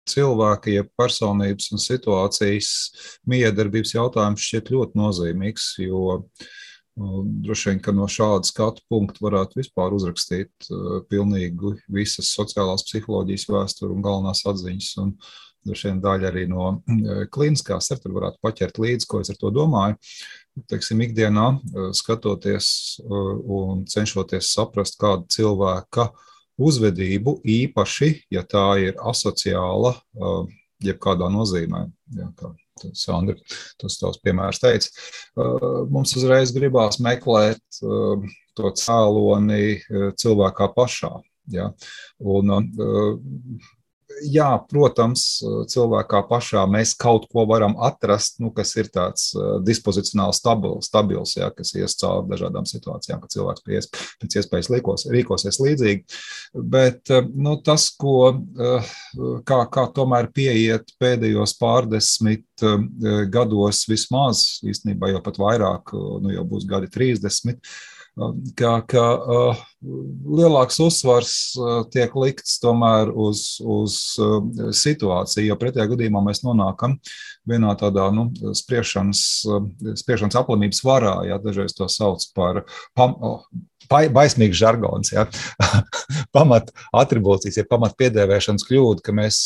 cilvēka, jeb personības un situācijas miedarbības jautājums šķiet ļoti nozīmīgs, jo nu, droši vien, ka no šāda skatu punkta varētu vispār uzrakstīt uh, pilnīgi visas sociālās psiholoģijas vēsturi un galvenās atziņas. Un, Droši vien daļa arī no uh, klīniskās, ar tur varētu paķert līdzi, ko es ar to domāju. Teiksim, ikdienā uh, skatoties un cenšoties saprast, kāda cilvēka uh, uzvedību, īpaši, ja tā ir asociāla, jebkādā nozīmē. Ja, kā Sandra, tas tavs piemērs teica, mums uzreiz gribās meklēt to cēloni cilvēkā pašā. Ja? Un, jā, protams, cilvēkā pašā mēs kaut ko varam atrast, nu, kas ir tāds uh, dispozicionāli stabils, stabils jā, kas ies cauri dažādām situācijām, ka cilvēks pēc, pēc iespējas rīkos, rīkosies līdzīgi. Bet uh, nu, tas, ko, uh, kā, kā tomēr pieiet pēdējos pārdesmit gados vismaz, īstenībā jau pat vairāk, nu, jau būs gadi 30 ka, ka uh, lielāks uzsvars uh, tiek likts tomēr uz, uz uh, situāciju, jo pretējā gadījumā mēs nonākam vienā tādā nu, spriešanas, spriešanas aplamības varā, ja dažreiz to sauc par pam, baismīgs žargons, ja? pamat atribūcijas, ja pamat piedēvēšanas kļūda, ka mēs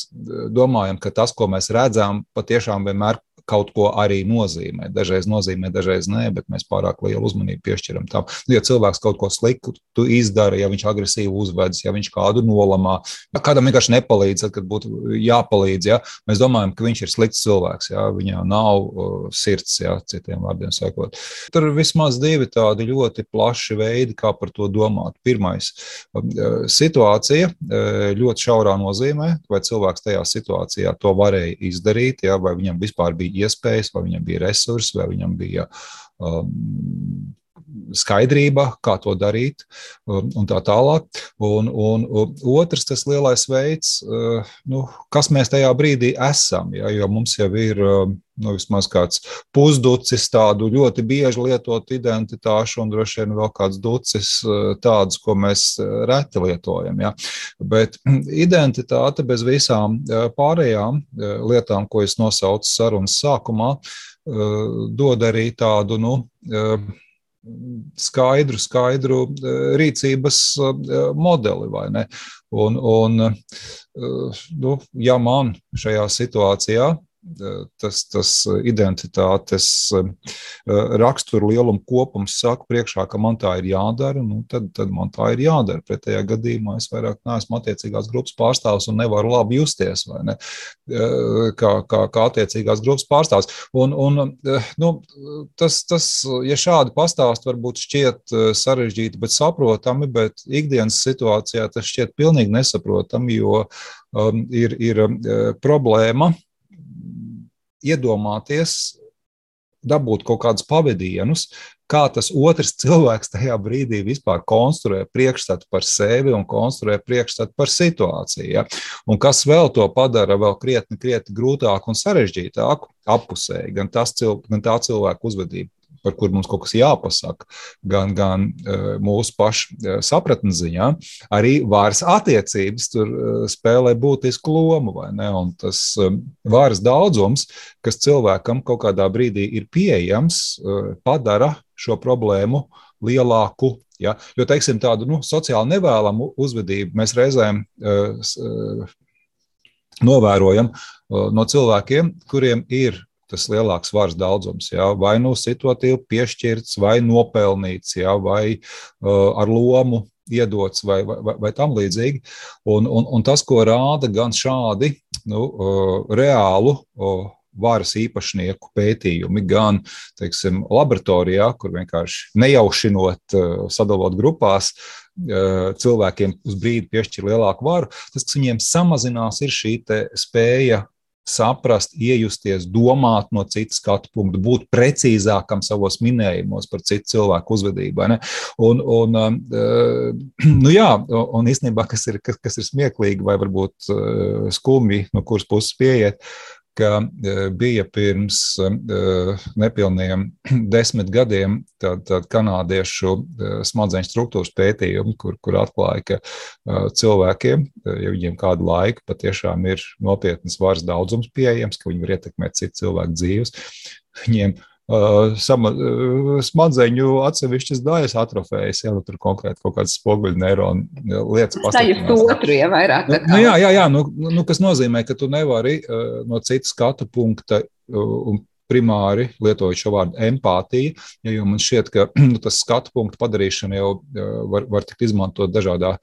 domājam, ka tas, ko mēs redzam, patiešām vienmēr kaut ko arī nozīmē. Dažreiz nozīmē, dažreiz nē, bet mēs pārāk lielu uzmanību piešķiram tam. Nu, ja cilvēks kaut ko sliktu izdara, ja viņš agresīvi uzvedas, ja viņš kādu nolamā, ja kādam vienkārši nepalīdz, tad būtu jāpalīdz. Ja? Mēs domājam, ka viņš ir slikts cilvēks, ja? viņam nav uh, sirds, ja? citiem vārdiem sakot. Tur ir vismaz divi tādi ļoti plaši veidi, kā par to domāt. Pirmais um, uh, - situācija uh, ļoti šaurā nozīmē, vai cilvēks tajā situācijā to varēja izdarīt, ja? vai viņam vispār bija iespējas, vai viņam bija resursi, vai viņam bija um, skaidrība, kā to darīt, um, un tā tālāk. Un, un, un otrs, tas lielais veids, uh, nu, kas mēs tajā brīdī esam, ja, jo mums jau ir um, nu, vismaz kāds pusducis tādu ļoti bieži lietotu identitāšu, un droši vien vēl kāds ducis uh, tādus, ko mēs uh, reti lietojam. Ja. Bet identitāte bez visām pārējām lietām, ko es nosaucu sarunas sākumā, dod arī tādu, nu, skaidru, skaidru e, rīcības e, modeli. Un, un, e, nu, ja man šajā situācijā tas, tas identitātes rakstura lieluma kopums saka priekšā, ka man tā ir jādara, nu, tad, tad man tā ir jādara. Pretējā gadījumā es vairāk neesmu attiecīgās grupas pārstāvs un nevaru labi justies, ne? Kā, kā, kā attiecīgās grupas pārstāvs. Un, un, nu, tas, tas, ja šādi pastāst, varbūt šķiet sarežģīti, bet saprotami, bet ikdienas situācijā tas šķiet pilnīgi nesaprotami, jo um, ir, ir problēma iedomāties, dabūt kaut kādus pavadienus, kā tas otrs cilvēks tajā brīdī vispār konstruē priekšstatu par sevi un konstruē priekšstatu par situāciju. Ja? Un kas vēl to padara vēl krietni, krietni grūtāku un sarežģītāku apusēji, gan, tas, gan tā cilvēka uzvedība par kur mums kaut kas jāpasaka, gan, gan e, mūsu pašu e, sapratnes ziņā, arī vāras attiecības tur e, spēlē būtisku lomu. Un tas vāras daudzums, kas cilvēkam kaut kādā brīdī ir pieejams, padara šo problēmu lielāku. Ja? Jo, teiksim, tādu nu, sociāli nevēlamu uzvedību mēs reizēm uh, novērojam uh, no cilvēkiem, kuriem ir tas lielāks varas daudzums. Jā, vai nu situatīvi piešķirts, vai nopelnīts, jā, vai uh, ar lomu iedots, vai, vai, vai tam līdzīgi. Un, un, un tas, ko rāda gan šādi nu, uh, reālu uh, varas īpašnieku pētījumi, gan teiksim, laboratorijā, kur vienkārši nejaušinot, uh, sadalot grupās, uh, cilvēkiem uz brīdi piešķir lielāku varu, tas, kas viņiem samazinās, ir šī spēja saprast, iejusties, domāt no citas skatu punkta, būt precīzākam savos minējumos par citu cilvēku uzvedību. Un, un, um, uh, nu jā, un īstenībā, kas ir, kas, kas ir smieklīgi vai varbūt uh, skumji, no kuras puses pieiet, ka e, bija pirms e, nepilniem desmit gadiem tāda tā kanādiešu e, smadzeņu struktūras pētījumi, kur, kur atklāja, ka cilvēkiem, ja viņiem kādu laiku patiešām ir nopietnas varas daudzums pieejams, ka viņi var ietekmēt citu cilvēku dzīves, viņiem sama, smadzeņu atsevišķas daļas atrofējas, ja nu, tur konkrēti kaut kādas spoguļu neironu lietas pastāvjas. Tā ir otru, ja vairāk. Nu, nu, jā, jā, jā nu, nu, kas nozīmē, ka tu nevari no citas skatu punkta un primāri lietojot šo vārdu empātija, jo man šķiet, ka nu, tas skatu punktu padarīšana jau var, var tikt izmantot dažādā,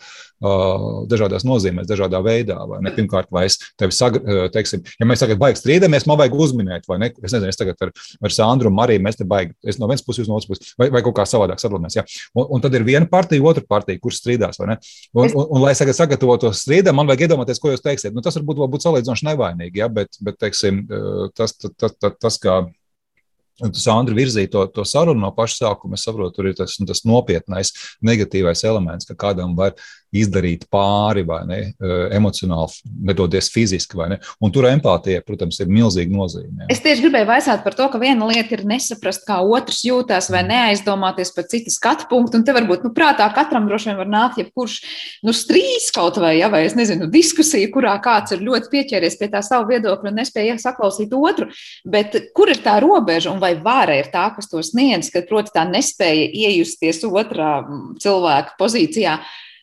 dažādās nozīmēs, dažādā veidā. Pirmkārt, vai es tevi sagaidu, teiksim, ja mēs tagad baigi strīdamies, man vajag uzminēt, vai ne? Es nezinu, es tagad ar, ar Sandru un Mariju mēs te baigi, es no vienas puses, no otras puses, vai, vai kaut kā savādāk sadalāmies. Ja? Un, un tad ir viena partija, otra partija, kurš strīdās, vai ne? Un, un, un, un lai es tagad sagatavotos strīdam, man vajag iedomāties, ko jūs teiksiet. Nu, tas varbūt, varbūt salīdzinoši nevainīgi, ja? bet, bet teiksim, tas, tas, tas, tas, tas kā Sandra virzīja to, to sarunu no paša sākuma. Es saprotu, tur ir tas, tas nopietnais, negatīvais elements, ka kādam var izdarīt pāri vai ne, emocionāli, nedoties fiziski. Ne. Un tur empātija, protams, ir milzīga nozīme. Es tieši gribēju vaicāt par to, ka viena lieta ir nesaprast, kā otrs jūtas, vai neaizdomāties par citu skatu punktu. Un te varbūt, nu, prātā katram droši vien var nākt jebkurš nu, strīds kaut vai, ja, vai es nezinu, diskusija, kurā kāds ir ļoti pieķēries pie tā savu viedokļu un nespēja saklausīt otru. Bet kur ir tā robeža un vai vāra ir tā, kas to sniedz, ka, proti, tā nespēja iejusties otrā cilvēka pozīcijā?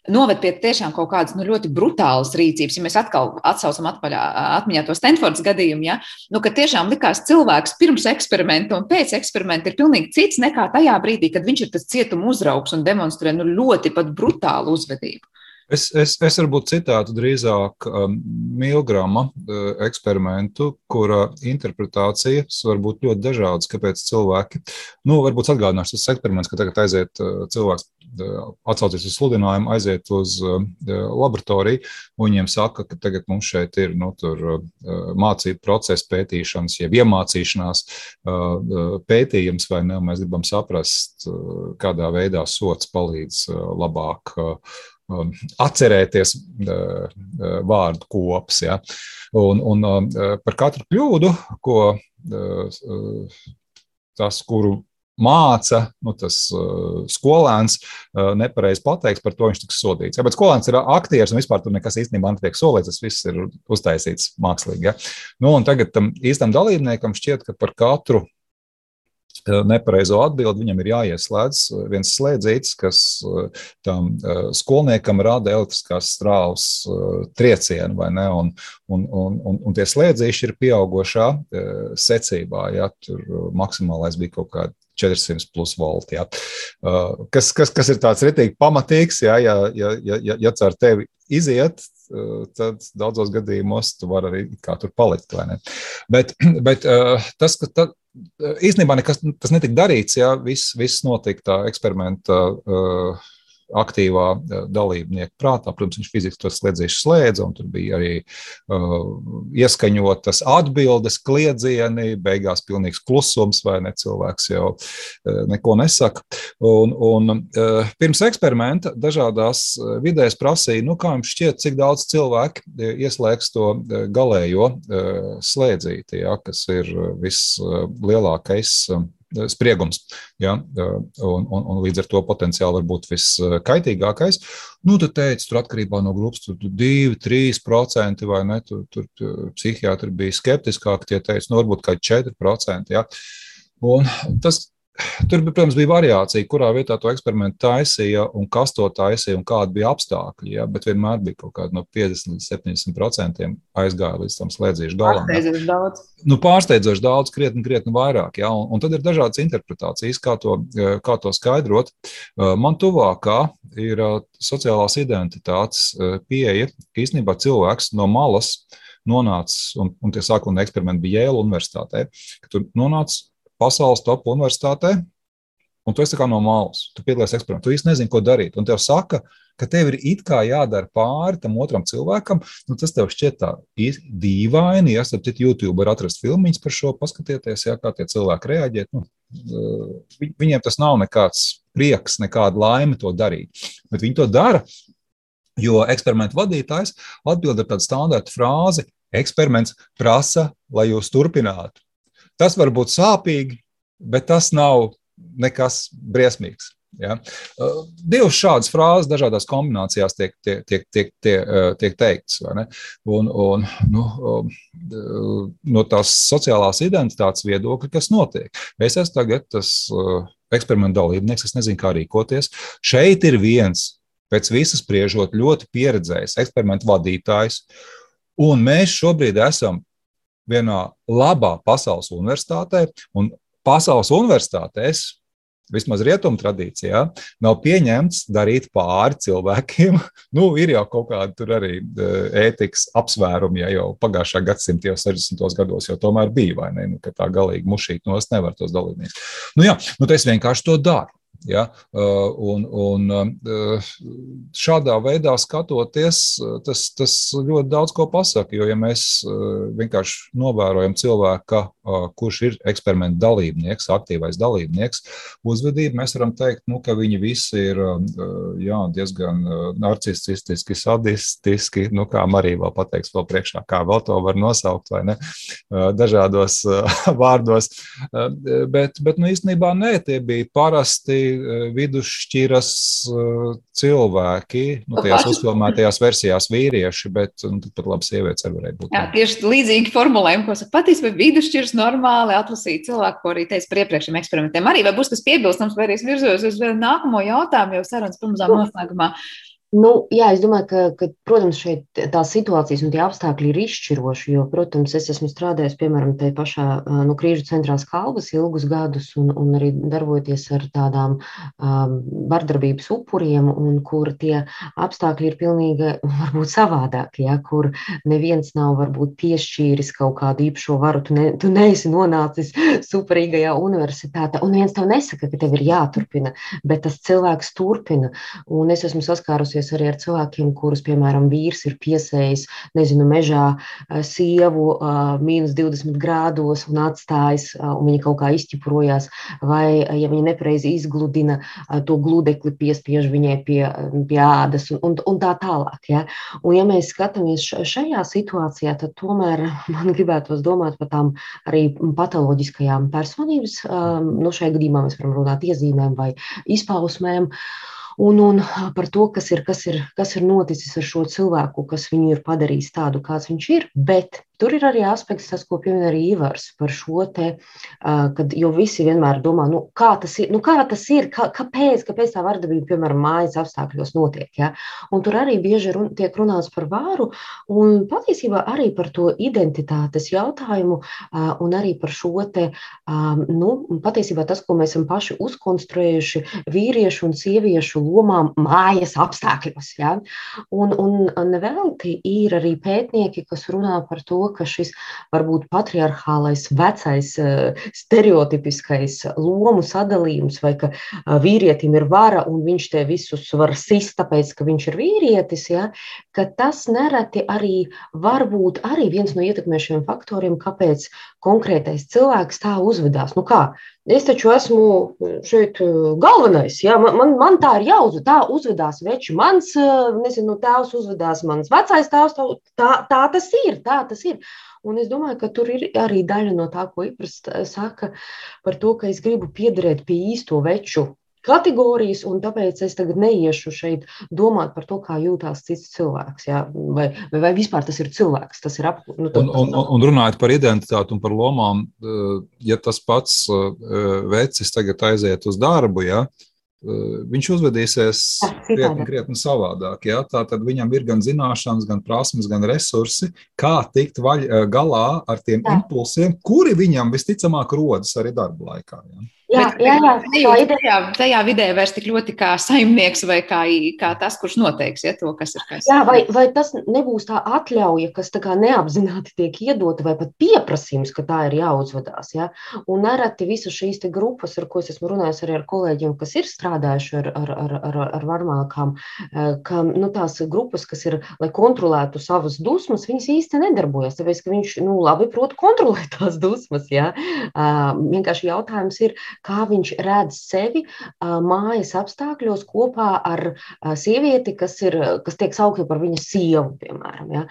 Noved pie tiešām kaut kādas nu, ļoti brutālas rīcības. Ja mēs atkal atsaucam atpaļā, atmiņā to Stanfordas gadījumu, ja, nu, ka tiešām likās cilvēks pirms eksperimenta un pēc eksperimenta ir pilnīgi cits nekā tajā brīdī, kad viņš ir tas cietuma uzraugs un demonstrē nu, ļoti pat brutālu uzvedību. Es, es, es varbūt citātu drīzāk um, Milgrama uh, eksperimentu, kura interpretācijas var būt ļoti dažādas, kāpēc cilvēki, nu, varbūt atgādināšu tas eksperiments, ka tagad aiziet uh, cilvēks, atsaucies uz sludinājumu, aiziet uz uh, laboratoriju, un viņiem saka, ka tagad mums šeit ir, nu, mācību procesa pētīšanas, jeb iemācīšanās pētījums, vai ne, mēs gribam saprast, kādā veidā sots palīdz labāk Um, atcerēties vārdu kops. Ja? Un, un par katru kļūdu, ko tas, kuru māca, nu, tas uh, skolēns uh, nepareizi pateiks, par to viņš tiks sodīts. Ja, bet skolēns ir aktieris un vispār tur nekas īstenībā netiek solīts, tas viss ir uztaisīts mākslīgi. Ja. Nu, tagad tam īstam dalībniekam šķiet, ka par katru nepareizo atbildi, viņam ir jāieslēdz viens slēdzītis, kas tam skolniekam rada elektriskās strāvas triecienu, vai ne? Un, un, un, un, un tie slēdzīši ir pieaugušā secībā. Ja? Tur maksimālais bija kaut kāda 400 plus volti. Ja. Kas, kas, kas ir tāds ritīgi pamatīgs, ja, ja, ja, ja, ja caur tevi iziet, tad daudzos gadījumos tu vari arī kā tur palikt. Bet, bet tas, ka ta, īstenībā nekas tas netika darīts, ja viss, viss notika tā eksperimenta. Uh, aktīvā eh, dalībnieka prātā. Protams, viņš fiziski to slēdzīšu slēdza, un tur bija arī uh, ieskaņotas atbildes, kliedzieni, beigās pilnīgs klusums, vai ne cilvēks jau uh, neko nesaka. Un, un uh, pirms eksperimenta dažādās vidēs prasīja, nu, kā jums šķiet, cik daudz cilvēku ieslēgs to galējo uh, slēdzīti, ja, kas ir vislielākais. Uh, spriegums. Ja? Un, un, un līdz ar to potenciāli var būt viskaitīgākais. Nu, tad teica, tur atkarībā no grupas, tur 2-3% vai ne. Tur, tur psihiatri bija skeptiskāki, tie teica, nu, varbūt kā 4%. Ja? Un tas Tur, protams, bija variācija, kurā vietā to eksperimentu taisīja un kas to taisīja un kādi bija apstākļi. Ja? Bet vienmēr bija kaut kāda no 50 līdz 70% aizgāja līdz tam slēdzīšu galam. Pārsteidzoši daudz. Nu, pārsteidzoši daudz, krietni, krietni vairāk. Ja? Un, un tad ir dažādas interpretācijas, kā to, kā to skaidrot. Man tuvākā ir sociālās identitātes pieeja, ka īstenībā cilvēks no malas nonācis, un, un tie sākotnēji eksperimenti bija Jēla Universitātē, ka tu nonāc pasaules top universitātē, un tu esi kā no malas. Tu piedalies eksperimentā, tu īsti nezini, ko darīt. Un tev saka, ka tev ir it kā jādara pāri tam otram cilvēkam, nu, tas tev šķiet tā dīvaini. Ja starp citu, YouTube var atrast filmiņas par šo, paskatieties, ja, kā tie cilvēki reaģē. Nu, viņiem tas nav nekāds prieks, nekāda laime to darīt. Bet viņi to dara, jo eksperimentu vadītājs atbild ar tādu standarta frāzi: eksperiments prasa, lai jūs turpinātu. Tas var būt sāpīgi, bet tas nav nekas briesmīgs. Ja? Uh, divas šādas frāzes dažādās kombinācijās tiek, tiek, tiek, tiek, tiek, uh, tiek teiktas. Un, un, nu, um, uh, no tās sociālās identitātes viedokļa, kas notiek. Es esmu tagad tas eksperimentu dalībnieks, es nezinu, kā rīkoties. Šeit ir viens, pēc visas spriežot, ļoti pieredzējis eksperimentu vadītājs. Un mēs šobrīd esam vienā labā pasaules universitātē, un pasaules universitātēs vismaz rietumu tradīcijā, nav pieņemts darīt pāri cilvēkiem. Nu, ir jau kaut kāda arī e, ētikas apsvērumi, ja jau pagājušā gadsimta, jau 60. gados, jau tomēr bija, vai ne? Nu, ka tā galīgi mušīt nos nevar tos dalībniekus. Nu, jā, nu, es vienkārši to daru. Ja? Uh, un, un uh, šādā veidā skatoties, tas, tas ļoti daudz ko pasaka. Jo, ja mēs vienkārši novērojam cilvēku, kurš ir eksperimenta dalībnieks, aktīvais dalībnieks, uzvedību, mēs varam teikt, nu, ka viņi visi ir jā, diezgan narcistiski, sadistiski, nu, kā Marija pateiks, vēl priekšā, kā vēl to var nosaukt, vai ne, dažādos vārdos. Bet, bet nu, īstenībā nē, tie bija parasti vidusšķiras cilvēki, nu, tajās uzfilmētajās versijās vīrieši, bet nu, pat labi sievietes arī varēja būt. Jā, tieši līdzīgi formulējumi, ko saka patiesībā vidusšķiras normāli atlasīt cilvēku, ko arī teica par iepriekšējiem eksperimentiem. Arī vai būs kas piebilstams, vai arī es virzos uz nākamo jautājumu jau sarunas pirmzām noslēgumā. Nu, jā, es domāju, ka, ka, protams, šeit tās situācijas un tie apstākļi ir izšķiroši. Jo, protams, es esmu strādājis, piemēram, tajā pašā nu, krīžu centrās kalvas ilgus gadus, un, un arī darbojoties ar tādām um, vardarbības upuriem, un kur tie apstākļi ir pilnīgi varbūt savādāki, ja, kur neviens nav varbūt piešķīris kaut kādu īpašo varu. Tu, ne, tu neesi nonācis superīgajā universitātē, un viens tev nesaka, ka tev ir jāturpina, bet tas cilvēks turpina. Un es esmu saskārusies saskarties arī ar cilvēkiem, kurus, piemēram, vīrs ir piesējis, nezinu, mežā sievu mīnus 20 grādos un atstājis, un viņa kaut kā izķiprojās, vai, ja viņa nepareizi izgludina, to gludekli piespiež viņai pie, pie ādas un, un, un tā tālāk. Ja? Un, ja mēs skatāmies šajā situācijā, tad tomēr man gribētos domāt par tām arī patoloģiskajām personības, nu, šajā gadījumā mēs varam runāt iezīmēm vai izpausmēm. Uh, un, un par to, kas ir, kas, ir, kas ir noticis ar šo cilvēku, kas viņu ir padarījis tādu, kāds viņš ir. Bet tur ir arī aspekts, tas, ko piemin arī Ivars par šo te, kad, jo visi vienmēr domā, nu, kā tas ir, nu, kā tas ir kā, kāpēc, kāpēc tā vardarbība, piemēram, mājas apstākļos notiek. Ja? Un tur arī bieži run, tiek runāts par vāru un patiesībā arī par to identitātes jautājumu un arī par šo te, nu, patiesībā tas, ko mēs esam paši uzkonstruējuši vīriešu un sieviešu lomām mājas apstākļos. Ja? Un, un nevelti ir arī pētnieki, kas runā par to, ka šis varbūt patriarchālais, vecais, stereotipiskais lomu sadalījums, vai ka vīrietim ir vara un viņš te visus var sist, tāpēc, ka viņš ir vīrietis, ja, ka tas nereti arī var būt arī viens no ietekmēšiem faktoriem, kāpēc konkrētais cilvēks tā uzvedās. Nu kā, es taču esmu šeit galvenais, ja, man, man, man tā ir jāuzved, tā uzvedās veči, mans, nezinu, tēvs uzvedās, mans vecais tēvs, tā, tā tas ir, tā tas ir. Un es domāju, ka tur ir arī daļa no tā, ko Ipras saka par to, ka es gribu piederēt pie īsto veču kategorijas, un tāpēc es tagad neiešu šeit domāt par to, kā jūtas cits cilvēks. Ja? Vai, vai, vai vispār tas ir cilvēks, tas ir ap, nu, un, un, un, un runājot par identitāti un par lomām, eh, ja tas pats eh, vecis tagad aiziet uz darbu, ja, eh, viņš uzvedīsies krietni, krietni savādāk. Ja? Tā tad viņam ir gan zināšanas, gan prasmes, gan resursi, kā tikt vaļ, galā ar tiem Jā. impulsiem, kuri viņam visticamāk rodas arī darba laikā. Ja? Jā, bet, jā, jā, nejūt tajā, tajā vidē vairs tik ļoti kā saimnieks vai kā, kā tas, kurš noteiks ja, to, kas ir kas. Jā, vai, vai tas nebūs tā atļauja, kas tā kā neapzināti tiek iedota, vai pat pieprasījums, ka tā ir jāuzvedās. Ja? Un nereti visas šīs grupas, ar ko es esmu runājis arī ar kolēģiem, kas ir strādājuši ar, ar, ar, ar, ar varmākām, eh, ka nu, tās grupas, kas ir, lai kontrolētu savas dusmas, viņas īsti nedarbojas, tāpēc, ka viņš nu, labi prot kontrolēt tās dusmas. Ja? Vienkārši jautājums ir, kā viņš redz sevi mājas apstākļos kopā ar sievieti, kas, ir, kas tiek saukta par viņa sievu, piemēram. Ja?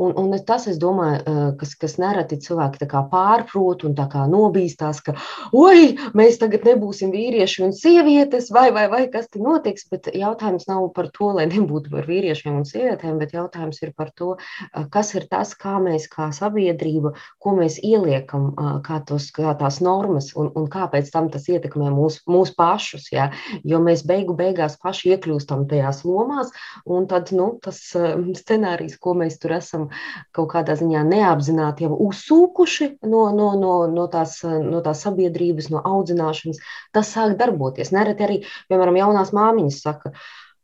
Un, un tas, es domāju, kas, kas nereti cilvēki pārprot un nobīstās, ka, oi, mēs tagad nebūsim vīrieši un sievietes, vai, vai, vai kas te notiks, bet jautājums nav par to, lai nebūtu par vīriešiem un sievietēm, bet jautājums ir par to, kas ir tas, kā mēs kā sabiedrība, ko mēs ieliekam, kā, tos, kā tās normas un, un kāpēc tam tas ietekmē mūs, mūs pašus, ja? jo mēs beigu beigās paši iekļūstam tajās lomās, un tad nu, tas um, scenārijs, ko mēs tur esam kaut kādā ziņā neapzināti jau uzsūkuši no, no, no, no, tās, no tās sabiedrības, no audzināšanas, tas sāk darboties. Nereti arī, piemēram, jaunās māmiņas saka,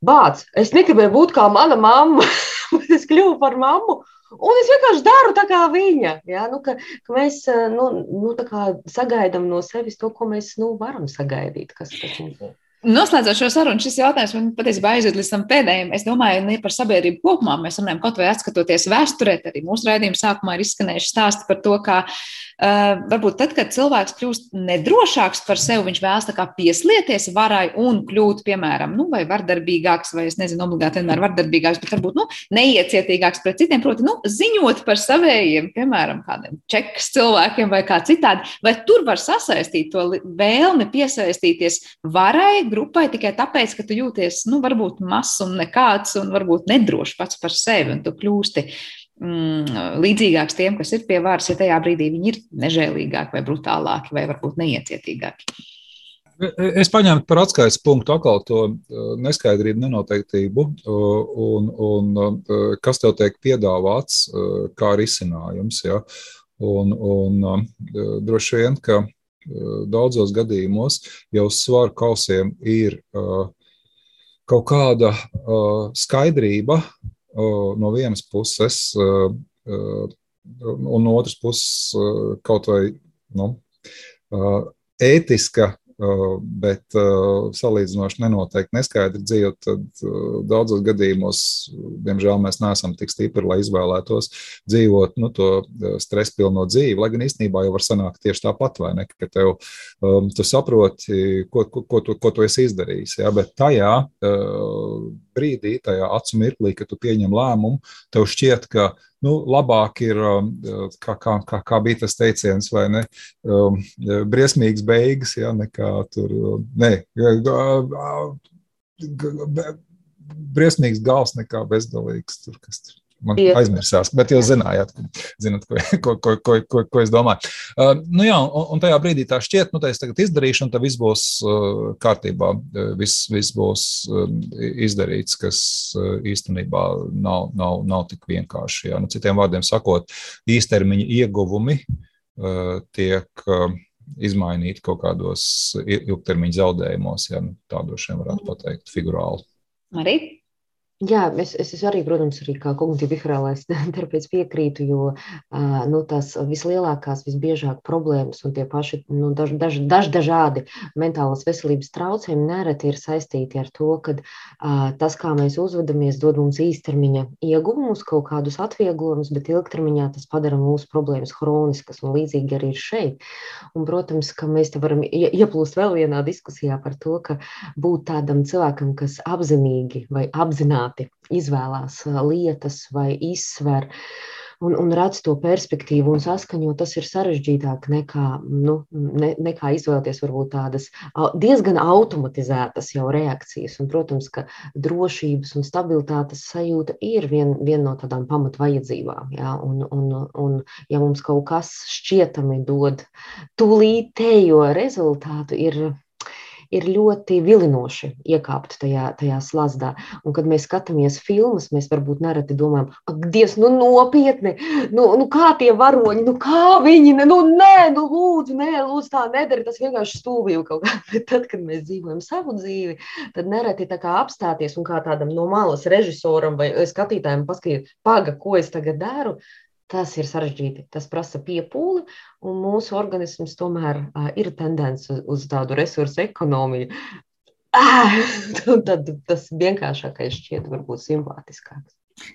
Bāc, es negribēju būt kā mana mamma, bet es kļuvu par mammu. Un es vienkārši daru tā kā viņa. Ja? Nu, ka, ka mēs nu, nu, sagaidām no sevis to, ko mēs nu, varam sagaidīt. Kas, kas mums ir. Noslēdzot šo sarunu, šis jautājums man patiesībā aiziet līdz tam pēdējiem. Es domāju, ne par sabiedrību kopumā. Mēs runājam, kaut vai atskatoties vēsturē, arī mūsu raidījuma sākumā ir izskanējuši stāsti par to, kā Uh, varbūt tad, kad cilvēks kļūst nedrošāks par sevi, viņš vēlas pieslieties varai un kļūt, piemēram, nu, vai vardarbīgāks, vai es nezinu, obligāti vienmēr vardarbīgāks, bet varbūt nu, neiecietīgāks pret citiem. Proti, nu, ziņot par saviem, piemēram, kādiem čekas cilvēkiem vai kā citādi. Vai tur var sasaistīt to vēlmi piesaistīties varai, grupai tikai tāpēc, ka tu jūties, nu, varbūt mazs un nekāds un varbūt nedrošs pats par sevi un tu kļūsti mm, līdzīgāks tiem, kas ir pie varas, ja tajā brīdī viņi ir nežēlīgāki vai brutālāki vai varbūt neiecietīgāki. Es paņēmu par atskaites punktu atkal to uh, neskaidrību, nenoteiktību, un, un kas tev tiek piedāvāts kā risinājums. Ja? Un, un droši vien, ka daudzos gadījumos jau svaru kausiem ir kaut kāda skaidrība no vienas puses, un no otras puses kaut vai nu, ētiska bet salīdzinoši nenoteikti neskaidri dzīvot, tad daudzos gadījumos, diemžēl, mēs neesam tik stipri, lai izvēlētos dzīvot nu, to stresu pilno dzīvi. Lai gan īstenībā jau var sanākt tieši tāpat, vai ne? Ka tev, um, tu saproti, ko, ko, ko, tu, ko tu esi izdarījis. Ja? Bet tajā uh, brīdī, tajā acu mirklī, kad tu pieņem lēmumu, tev šķiet, ka nu, labāk ir, um, kā, kā, kā, kā bija tas teiciens, vai ne, um, briesmīgas beigas, ja, nekā tur, ne, briesmīgs gals nekā bezgalīgs. Tur, kas tur Man aizmirsās, bet jūs zinājāt, zināt, ko, ko, ko, ko, ko, ko es domāju. Uh, nu jā, un, un tajā brīdī tā šķiet, nu, tā es tagad izdarīšu, un tad viss būs uh, kārtībā. Viss, viss būs uh, izdarīts, kas uh, īstenībā nav, nav, nav tik vienkārši. Jā. Nu, citiem vārdiem sakot, īstermiņa ieguvumi uh, tiek. Uh, izmainīt kaut kādos ilgtermiņa zaudējumos, ja nu, tādos šiem varētu pateikt, figurāli. Arī Jā, es, es arī, protams, arī kā kognitīvi behaviorālais terapeits piekrītu, jo nu, tās vislielākās, visbiežāk problēmas un tie paši nu, daž, daž, daž, dažādi mentālās veselības traucējumi nereti ir saistīti ar to, ka tas, kā mēs uzvedamies, dod mums īstermiņa ieguvumus, kaut kādus atvieglojumus, bet ilgtermiņā tas padara mūsu problēmas hroniskas un līdzīgi arī ir šeit. Un, protams, ka mēs te varam ieplūst vēl vienā diskusijā par to, ka būt tādam cilvēkam, kas apzinīgi vai apzināti apzināti izvēlās lietas vai izsver un, un redz to perspektīvu un saskaņo, tas ir sarežģītāk nekā, nu, ne, nekā izvēlēties varbūt tādas diezgan automatizētas jau reakcijas. Un, protams, ka drošības un stabilitātes sajūta ir viena vien no tādām pamatvajadzībām. Ja? Un, un, un, ja mums kaut kas šķietami dod tūlītējo rezultātu, ir ir ļoti vilinoši iekāpt tajā, tajā slazdā. Un, kad mēs skatāmies filmas, mēs varbūt nereti domājam, ak, Dievs, nu nopietni, nu, nu kā tie varoņi, nu kā viņi, nu nē, nu lūdzu, nē, lūdzu tā nedara, tas vienkārši stūvīju kaut kā. Bet tad, kad mēs dzīvojam savu dzīvi, tad nereti tā kā apstāties un kā tādam no malas režisoram vai skatītājiem paskatīt, paga, ko es tagad daru, Tas ir sarežģīti, tas prasa piepūli, un mūsu organisms tomēr uh, ir tendence uz, tādu resursu ekonomiju. Ah, tad tas vienkāršākais šķiet varbūt simpātiskāks.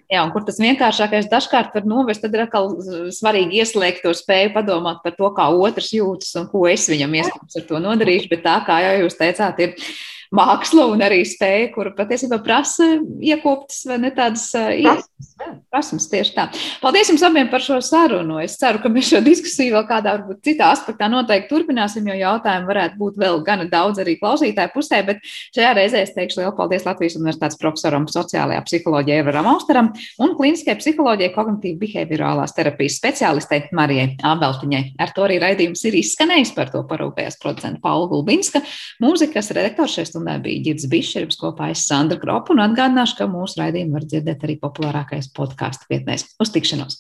Jā, un kur tas vienkāršākais dažkārt var novest, tad ir atkal svarīgi ieslēgt to spēju padomāt par to, kā otrs jūtas un ko es viņam iespējams ar to nodarīšu. Bet tā, kā jau jūs teicāt, ir māksla un arī spēja, kuru patiesībā prasa iekoptas vai ne tādas prasmes. Tieši tā. Paldies jums abiem par šo sarunu. Es ceru, ka mēs šo diskusiju vēl kādā varbūt citā aspektā noteikti turpināsim, jo jautājumu varētu būt vēl gana daudz arī klausītāju pusē, bet šajā reizē es teikšu lielu paldies Latvijas Universitātes profesoram sociālajā psiholoģijā Evaram Austeram un klīniskajai psiholoģijai kognitīvi behaviorālās terapijas speciālistei Marijai Ābeltiņai. Ar to arī raidījums ir izskanējis, par to parūpējās producenta Paula Gulbinska, mūzikas redaktors šajā stundā bija Girds Bišķeris kopā ar Sandru Kropu un atgādināšu, ka mūsu raidījumu var dzirdēt arī populārākais podkāstu vietnēs. Uz tikšanos!